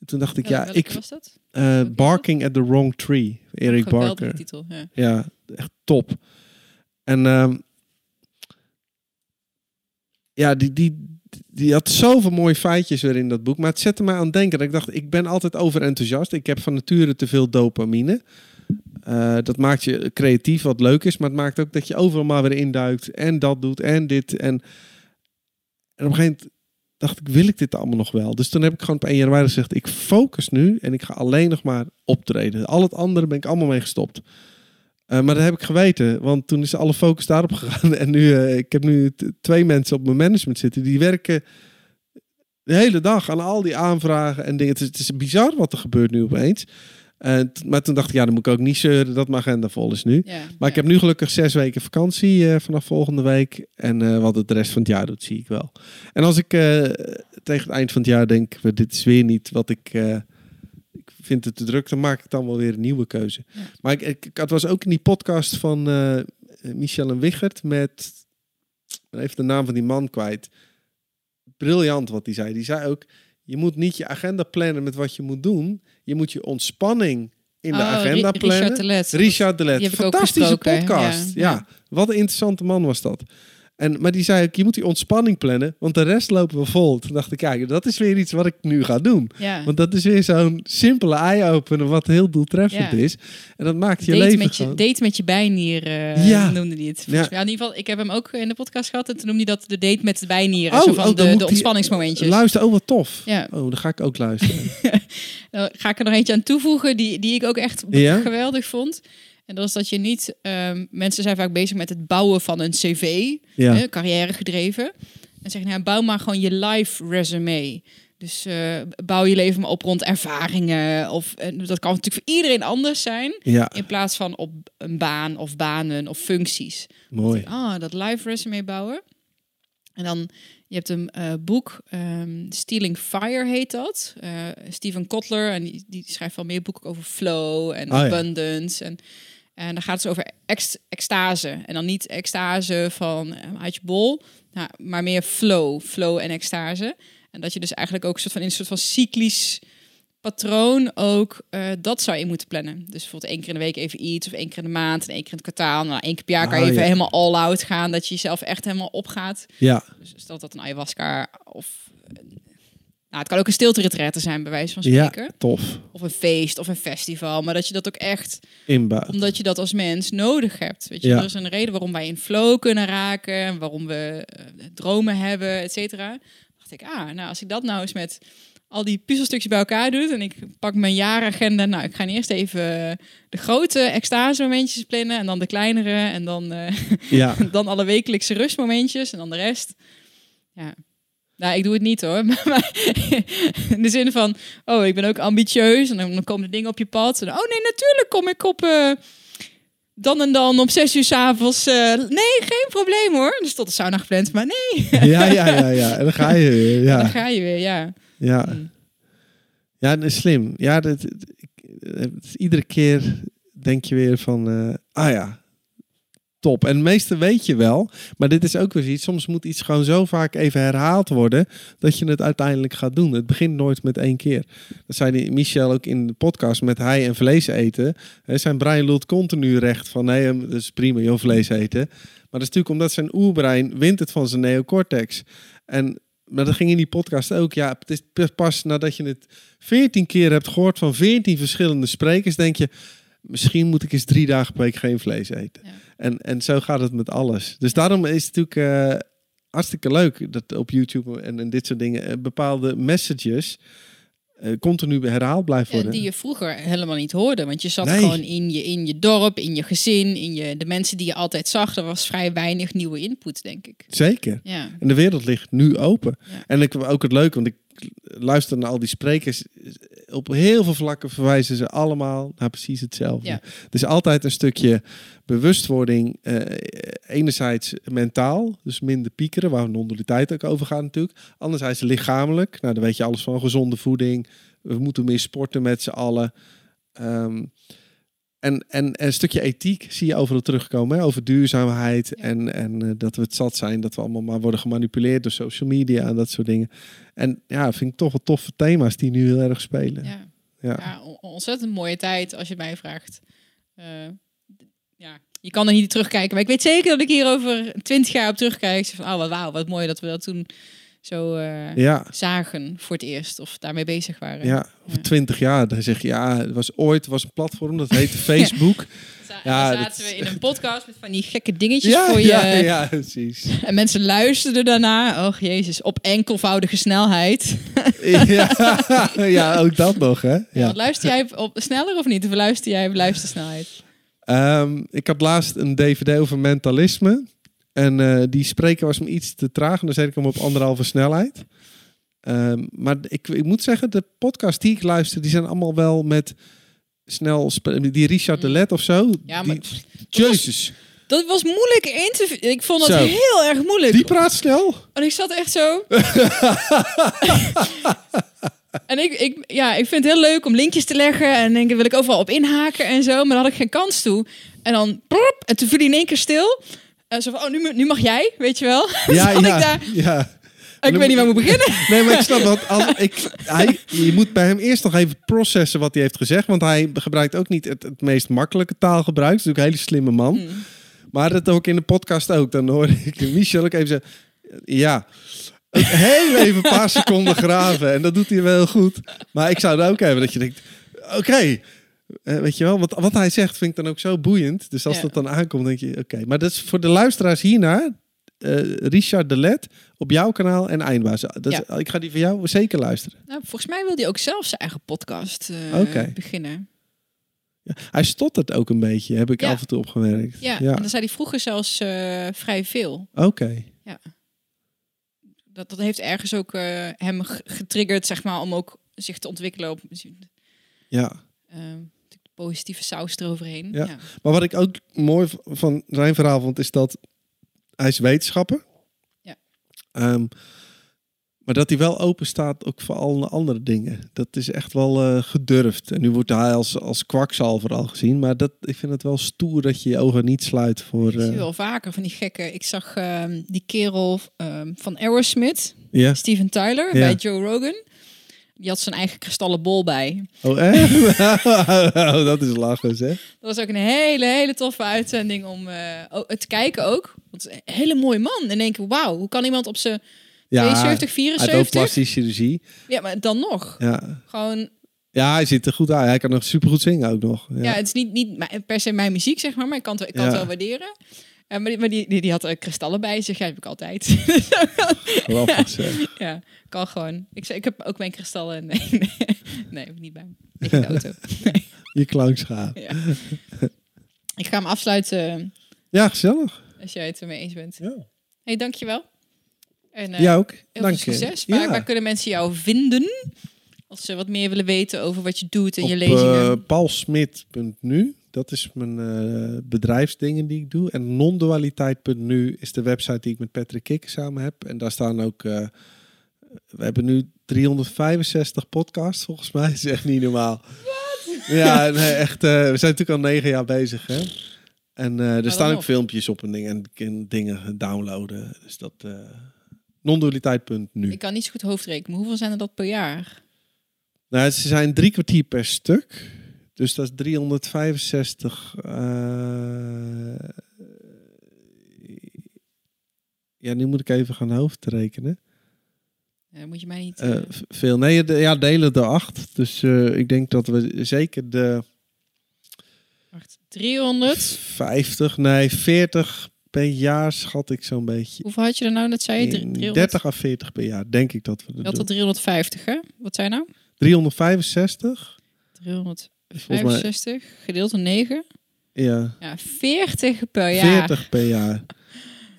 En toen dacht ik, ja, ik... was dat? eh? Barking at the Wrong Tree. Erik Barker. titel. Ja. Ja, echt top. En ehm, ja, die, die, die had zoveel mooie feitjes weer in dat boek. Maar het zette mij aan het denken. Dat ik dacht, ik ben altijd overenthousiast. Ik heb van nature te veel dopamine. Eh, dat maakt je creatief, wat leuk is. Maar het maakt ook dat je overal maar weer induikt. En dat doet, en dit. En, en op een gegeven moment dacht ik, wil ik dit allemaal nog wel? Dus toen heb ik gewoon op 1 januari gezegd, ik focus nu. En ik ga alleen nog maar optreden. Al het andere ben ik allemaal mee gestopt. Eh, maar dat heb ik geweten, want toen is alle focus daarop [LAUGHS] gegaan. En nu, eh, ik heb nu twee mensen op mijn management zitten. Die werken de hele dag aan al die aanvragen en dingen. Het is, het is bizar wat er gebeurt nu opeens. T- maar toen dacht ik, ja, dan moet ik ook niet zeuren dat mijn agenda vol is nu. Ja, Maar ik heb nu gelukkig zes weken vakantie eh, vanaf volgende week. En eh, wat het de rest van het jaar doet, zie ik wel. En als ik eh, tegen het eind van het jaar denk, "We, dit is weer niet wat ik... eh, ik vind het te druk, dan maak ik dan wel weer een nieuwe keuze. Ja. Maar ik, het was ook in die podcast van eh, Michel en Wichert met... Even de naam van die man kwijt. Briljant wat hij zei. Die zei ook, je moet niet je agenda plannen met wat je moet doen. Je moet je ontspanning in de Oh, agenda plannen. Richard de Let. Richard de Let. Fantastische podcast. ja. Ja, wat een interessante man was dat. En, maar die zei ook, je moet die ontspanning plannen, want de rest lopen we vol. Toen dacht ik, kijk, dat is weer iets wat ik nu ga doen. Ja. Want dat is weer zo'n simpele eye-opener wat heel doeltreffend Ja. is. En dat maakt je date, leven met je, gewoon... date met je bijnier eh, Ja. noemde hij het. Ja. In ieder geval, ik heb hem ook in de podcast gehad en toen noemde hij dat de date met de bijnieren. Oh, zo van oh, de, de ontspanningsmomentjes. Luister, oh wat tof. Oh, dan ga ik ook luisteren. [LAUGHS] Dan ga ik er nog eentje aan toevoegen die, die ik ook echt geweldig vond. En dat is dat je niet... ehm, mensen zijn vaak bezig met het bouwen van een cv. Ja. hè, carrière gedreven. En zeggen, nou, bouw maar gewoon je live resume. Dus eh, bouw je leven maar op rond ervaringen. Of, dat kan natuurlijk voor iedereen anders zijn. ja, In plaats van op een baan of banen of functies. mooi. Ah, dat live resume bouwen. En dan, je hebt een eh, boek, ehm, Stealing Fire heet dat. Eh Steven Kotler, en die, die schrijft wel meer boeken over flow en Oh ja. abundance. En, en dan gaat het dus over ex- extase. En dan niet extase van eh, uit je bol, nou, maar meer flow, flow en extase. En dat je dus eigenlijk ook een soort van in een soort van cyclisch patroon ook eh, dat zou je moeten plannen. Dus bijvoorbeeld één keer in de week even iets, of één keer in de maand en één keer in het kwartaal. Nou, één keer per jaar kan je Ah, even ja. helemaal all out gaan, dat je jezelf echt helemaal opgaat. Ja, Dus stel dat een ayahuasca of nou, het kan ook een stilte zijn, bij wijze van ja, spreken. tof. Of een feest of een festival. Maar dat je dat ook echt, Inbouw. omdat je dat als mens nodig hebt. Weet je, Ja. er is een reden waarom wij in flow kunnen raken, en waarom we eh, dromen hebben, et cetera. Dacht ik, ah, nou, als ik dat nou eens met al die puzzelstukjes bij elkaar doe en ik pak mijn jaaragenda. Nou, ik ga eerst even de grote extase momentjes plannen en dan de kleinere en dan, eh, Ja, [LAUGHS] dan alle wekelijkse rustmomentjes en dan de rest. Ja. Nou, ik doe het niet hoor. [LAUGHS] Maar in de zin van, oh, ik ben ook ambitieus. En dan dan komen de dingen op je pad. En, oh nee, natuurlijk kom ik op eh, dan en dan om zes uur s'avonds. eh nee, geen probleem hoor. Dus tot de sauna gepland. Maar nee, ja, ja, ja, ja. En dan ga je weer. dan Ja, ga je weer, ja. ja. Mm. Ja, dat is slim. Ja, dat, dat- is iedere keer denk je weer van, eh, ah ja, top. En het meeste weet je wel, maar dit is ook weer iets. Soms moet iets gewoon zo vaak even herhaald worden dat je het uiteindelijk gaat doen. Het begint nooit met één keer. Dat zei die Michel ook in de podcast met hij en vlees eten. Zijn brein lult continu recht van nee, hem- dat is prima, joh, vlees eten. Maar dat is natuurlijk omdat zijn oerbrein wint het van zijn neocortex. En maar dat ging in die podcast ook. Ja, het is pas nadat je het veertien keer hebt gehoord van veertien verschillende sprekers, denk je, misschien moet ik eens drie dagen per week geen vlees eten. Ja. En, en zo gaat het met alles. Dus daarom is het natuurlijk eh, hartstikke leuk dat op YouTube en, en dit soort dingen eh, bepaalde messages eh, continu herhaald blijven worden. die je vroeger helemaal niet hoorde. Want je zat Nee. gewoon in je, in je dorp, in je gezin, in je, de mensen die je altijd zag. Er was vrij weinig nieuwe input, denk ik. Zeker. Ja. En de wereld ligt nu open. Ja. En ik ook het leuk, want ik luister naar al die sprekers. Op heel veel vlakken verwijzen ze allemaal naar precies hetzelfde. Ja. Is altijd een stukje bewustwording, eh, enerzijds mentaal, dus minder piekeren, waar non-dualiteit ook over gaat natuurlijk. Anderzijds lichamelijk, nou dan weet je alles van gezonde voeding, we moeten meer sporten met z'n allen. Ehm, en, en, en een stukje ethiek zie je overal terugkomen, hè? over duurzaamheid Ja. en, en eh, dat we het zat zijn, dat we allemaal maar worden gemanipuleerd door social media en dat soort dingen. En ja, vind ik toch wel toffe thema's die nu heel erg spelen. Ja, Ja. Ja, on- ontzettend mooie tijd als je mij vraagt. Eh, ja, je kan er niet terugkijken, maar ik weet zeker dat ik hier over twintig jaar op terugkijk. Van, oh wat wauw, wat mooi dat we dat toen zo eh, ja. zagen voor het eerst of daarmee bezig waren. Ja, of Ja. twintig jaar. Dan zeg je, ja, het was ooit was een platform, dat heette [LAUGHS] Facebook. Ja, dat- zaten we in een podcast met van die gekke dingetjes ja, voor je. ja, ja, precies. [LAUGHS] En mensen luisterden daarna. Oh jezus, op enkelvoudige snelheid. [LAUGHS] ja, ja, ook dat nog, hè? Ja. Ja. Luister jij op, sneller of niet? Of luister jij op luistersnelheid? Ehm, ik had laatst een dvd over mentalisme. En eh, die spreker was me iets te traag. En dan zet ik hem op anderhalve snelheid. Ehm, maar ik, ik moet zeggen, de podcast die ik luister, die zijn allemaal wel met snel... Die Richard de Let of zo. Mm. Ja, maar die, Jezus, dat was moeilijk in te... Ik vond dat Zo. heel erg moeilijk. die praat snel. En ik zat echt zo. [LAUGHS] en ik, ik, ja, ik vind het heel leuk om linkjes te leggen. En denk, wil ik overal op inhaken en zo. Maar daar had ik geen kans toe. En dan... en toen viel hij in één keer stil. En zo van, oh, nu, nu mag jij, weet je wel. [LAUGHS] [LAUGHS] Ja, ik daar. ja. Ik weet niet waar ik moet beginnen. [LAUGHS] Nee, maar ik snap dat. Als ik, hij, je moet bij hem eerst nog even processen wat hij heeft gezegd. Want hij gebruikt ook niet het, het meest makkelijke taalgebruik. Het is natuurlijk een hele slimme man. Hmm. Maar dat ook in de podcast ook. Dan hoor ik Michel ook even zeggen... Ja, heel even een paar seconden graven. En dat doet hij wel goed. Maar ik zou het ook hebben dat je denkt... Oké, eh, weet je wel, wat, wat hij zegt vind ik dan ook zo boeiend. Dus als Ja. dat dan aankomt, denk je... Oké, maar dat is voor de luisteraars hierna... eh, Richard de Let op jouw kanaal en Eindbaas. Dat is- Ik ga die van jou zeker luisteren. Nou, volgens mij wil hij ook zelf zijn eigen podcast eh, beginnen. Ja, hij stottert ook een beetje, heb ik Ja. af en toe opgemerkt. Ja, ja. en dan zei hij vroeger zelfs vrij veel. Oké. Dat, dat heeft ergens ook hem getriggerd, zeg maar, om ook zich te ontwikkelen op Ja. eh, de positieve saus eroverheen. Ja. Ja. Maar wat ik ook mooi van zijn verhaal vond, is dat hij is wetenschapper. Ja. Ehm, maar dat hij wel open staat ook voor alle andere dingen. Dat is echt wel eh, gedurfd. En nu wordt hij als, als kwakzalver al gezien. Maar dat, ik vind het wel stoer dat je je ogen niet sluit voor... Ik zie eh, wel vaker van die gekken. Ik zag ehm, die kerel ehm, van Aerosmith, ja. Steven Tyler, Ja. bij Joe Rogan. Die had zijn eigen kristallen bol bij. Oh, echt? [LAUGHS] oh, dat is lachen, zeg. Dat was ook een hele, hele toffe uitzending om eh, ook- te kijken ook. Want het een hele mooie man. En denk ik, wauw, hoe kan iemand op zijn Ja, 72, hij heeft ook 74? plastische chirurgie. Ja, maar dan nog. Ja. Gewoon, ja, hij ziet er goed uit. Hij kan nog supergoed zingen ook nog. ja, Ja. het is niet, niet per se mijn muziek, zeg maar. Maar ik kan het, ik kan het wel waarderen. Eh, maar die, maar die, die, die had eh, kristallen bij zich. Ja, heb ik altijd. Grappig, zeg. ja, kan gewoon. Ik, ik heb ook mijn kristallen. [LAUGHS] Nee, nee, nee heb ik niet bij me. Ligt in de auto. Nee, [LAUGHS] Je klankschaap. ja. Ik ga hem afsluiten Ja, gezellig. als jij het ermee eens bent. Ja, hey, dankjewel. En, eh, ja ook. Heel Dank veel je. succes. Waar, Ja. waar kunnen mensen jou vinden? Als ze wat meer willen weten over wat je doet en je lezingen. eh, paulsmit.nu. Dat is mijn eh, bedrijfsdingen die ik doe. En nondualiteit.nu is de website die ik met Patrick Kikker samen heb. En daar staan ook... eh, we hebben nu 365 podcasts volgens mij. [LAUGHS] Dat is echt niet normaal. Ja, nee, echt. eh, we zijn natuurlijk al negen jaar bezig, hè. En er staan ook nog. filmpjes op en dingen, en dingen downloaden. Dus dat... nondualiteit.nu. ik kan niet zo goed hoofdrekenen. Hoeveel zijn er dat per jaar? Nou, ze zijn drie kwartier per stuk. Dus dat is 365. eh, Ja, nu moet ik even gaan hoofdrekenen. Ja, moet je mij niet... V- veel. Nee, de, ja, delen door acht. Dus ik denk dat we zeker de wacht, 300? 50, nee, 40 per jaar schat ik zo'n beetje. Hoeveel had je er nou? Dat zei je? Drie- 300? 30 à 40 per jaar, denk ik dat we Je dat had er doen. 350, hè? Wat zijn nou? 365? 365 gedeeld door 9. Ja, Ja, 40 per jaar. 40 per jaar.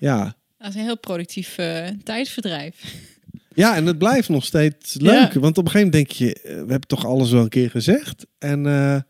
Ja, Dat is een heel productief eh, tijdsverdrijf. Ja, en het blijft nog steeds leuk. Want op een gegeven moment denk je, eh, we hebben toch alles wel een keer gezegd. En, eh,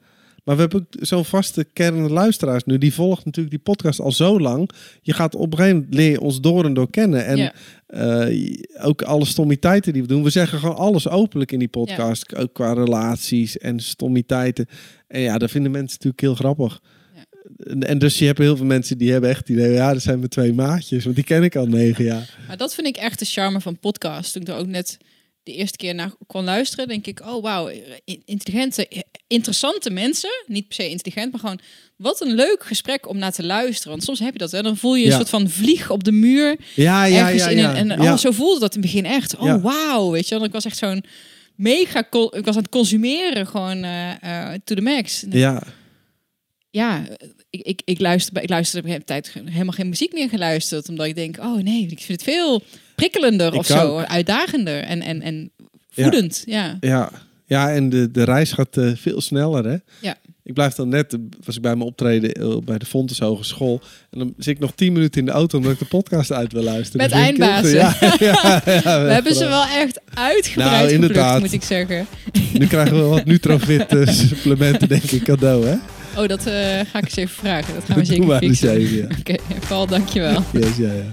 maar we hebben zo'n vaste kern luisteraars nu. Die volgt natuurlijk die podcast al zo lang. Je gaat op een gegeven moment leer je ons door en door kennen. En Ja. Eh, ook alle stommiteiten die we doen. We zeggen gewoon alles openlijk in die podcast. Ook qua relaties en stommiteiten. En ja, dat vinden mensen natuurlijk heel grappig. Ja. En, en dus je hebt heel veel mensen die hebben echt het idee, ja, dat zijn mijn twee maatjes. Want die ken ik al negen jaar. Maar dat vind ik echt de charme van podcast. Toen ik er ook net de eerste keer naar kon luisteren, denk ik, oh wauw, intelligente, interessante mensen. Niet per se intelligent, maar gewoon wat een leuk gesprek om naar te luisteren. Want soms heb je dat, hè? dan voel je een Ja. soort van vlieg op de muur. Ja, ja, ergens ja. in ja. een, en oh, zo voelde dat in het begin echt. Oh wauw, weet je wel. Ik was echt zo'n mega, ik was aan het consumeren gewoon eh, eh, to the max. ja. ja, ik, ik, ik luister, ik luister op een tijd helemaal geen muziek meer geluisterd. Omdat ik denk, oh nee, ik vind het veel prikkelender Ik of zo. ook. Uitdagender en, en, en voedend. Ja. Ja, ja en de, de reis gaat eh, veel sneller, hè? Ja. Ik blijf dan net, eh, was ik bij mijn optreden eh, bij de Fontes Hogeschool. En dan zit ik nog tien minuten in de auto omdat ik de podcast uit wil luisteren. Met heel eindbazen. goed. [LAUGHS] [LAUGHS] Ja, ja, ja, We hebben ze wel echt uitgebreid Nou, inderdaad. moet ik zeggen. Nu krijgen we wat Nutrofit eh, [LAUGHS] supplementen, denk ik, cadeau, hè? Oh, dat eh, ga ik eens even vragen. Dat gaan we Dat zeker fixen. Oké, Paul, dankjewel. Yes, ja, ja.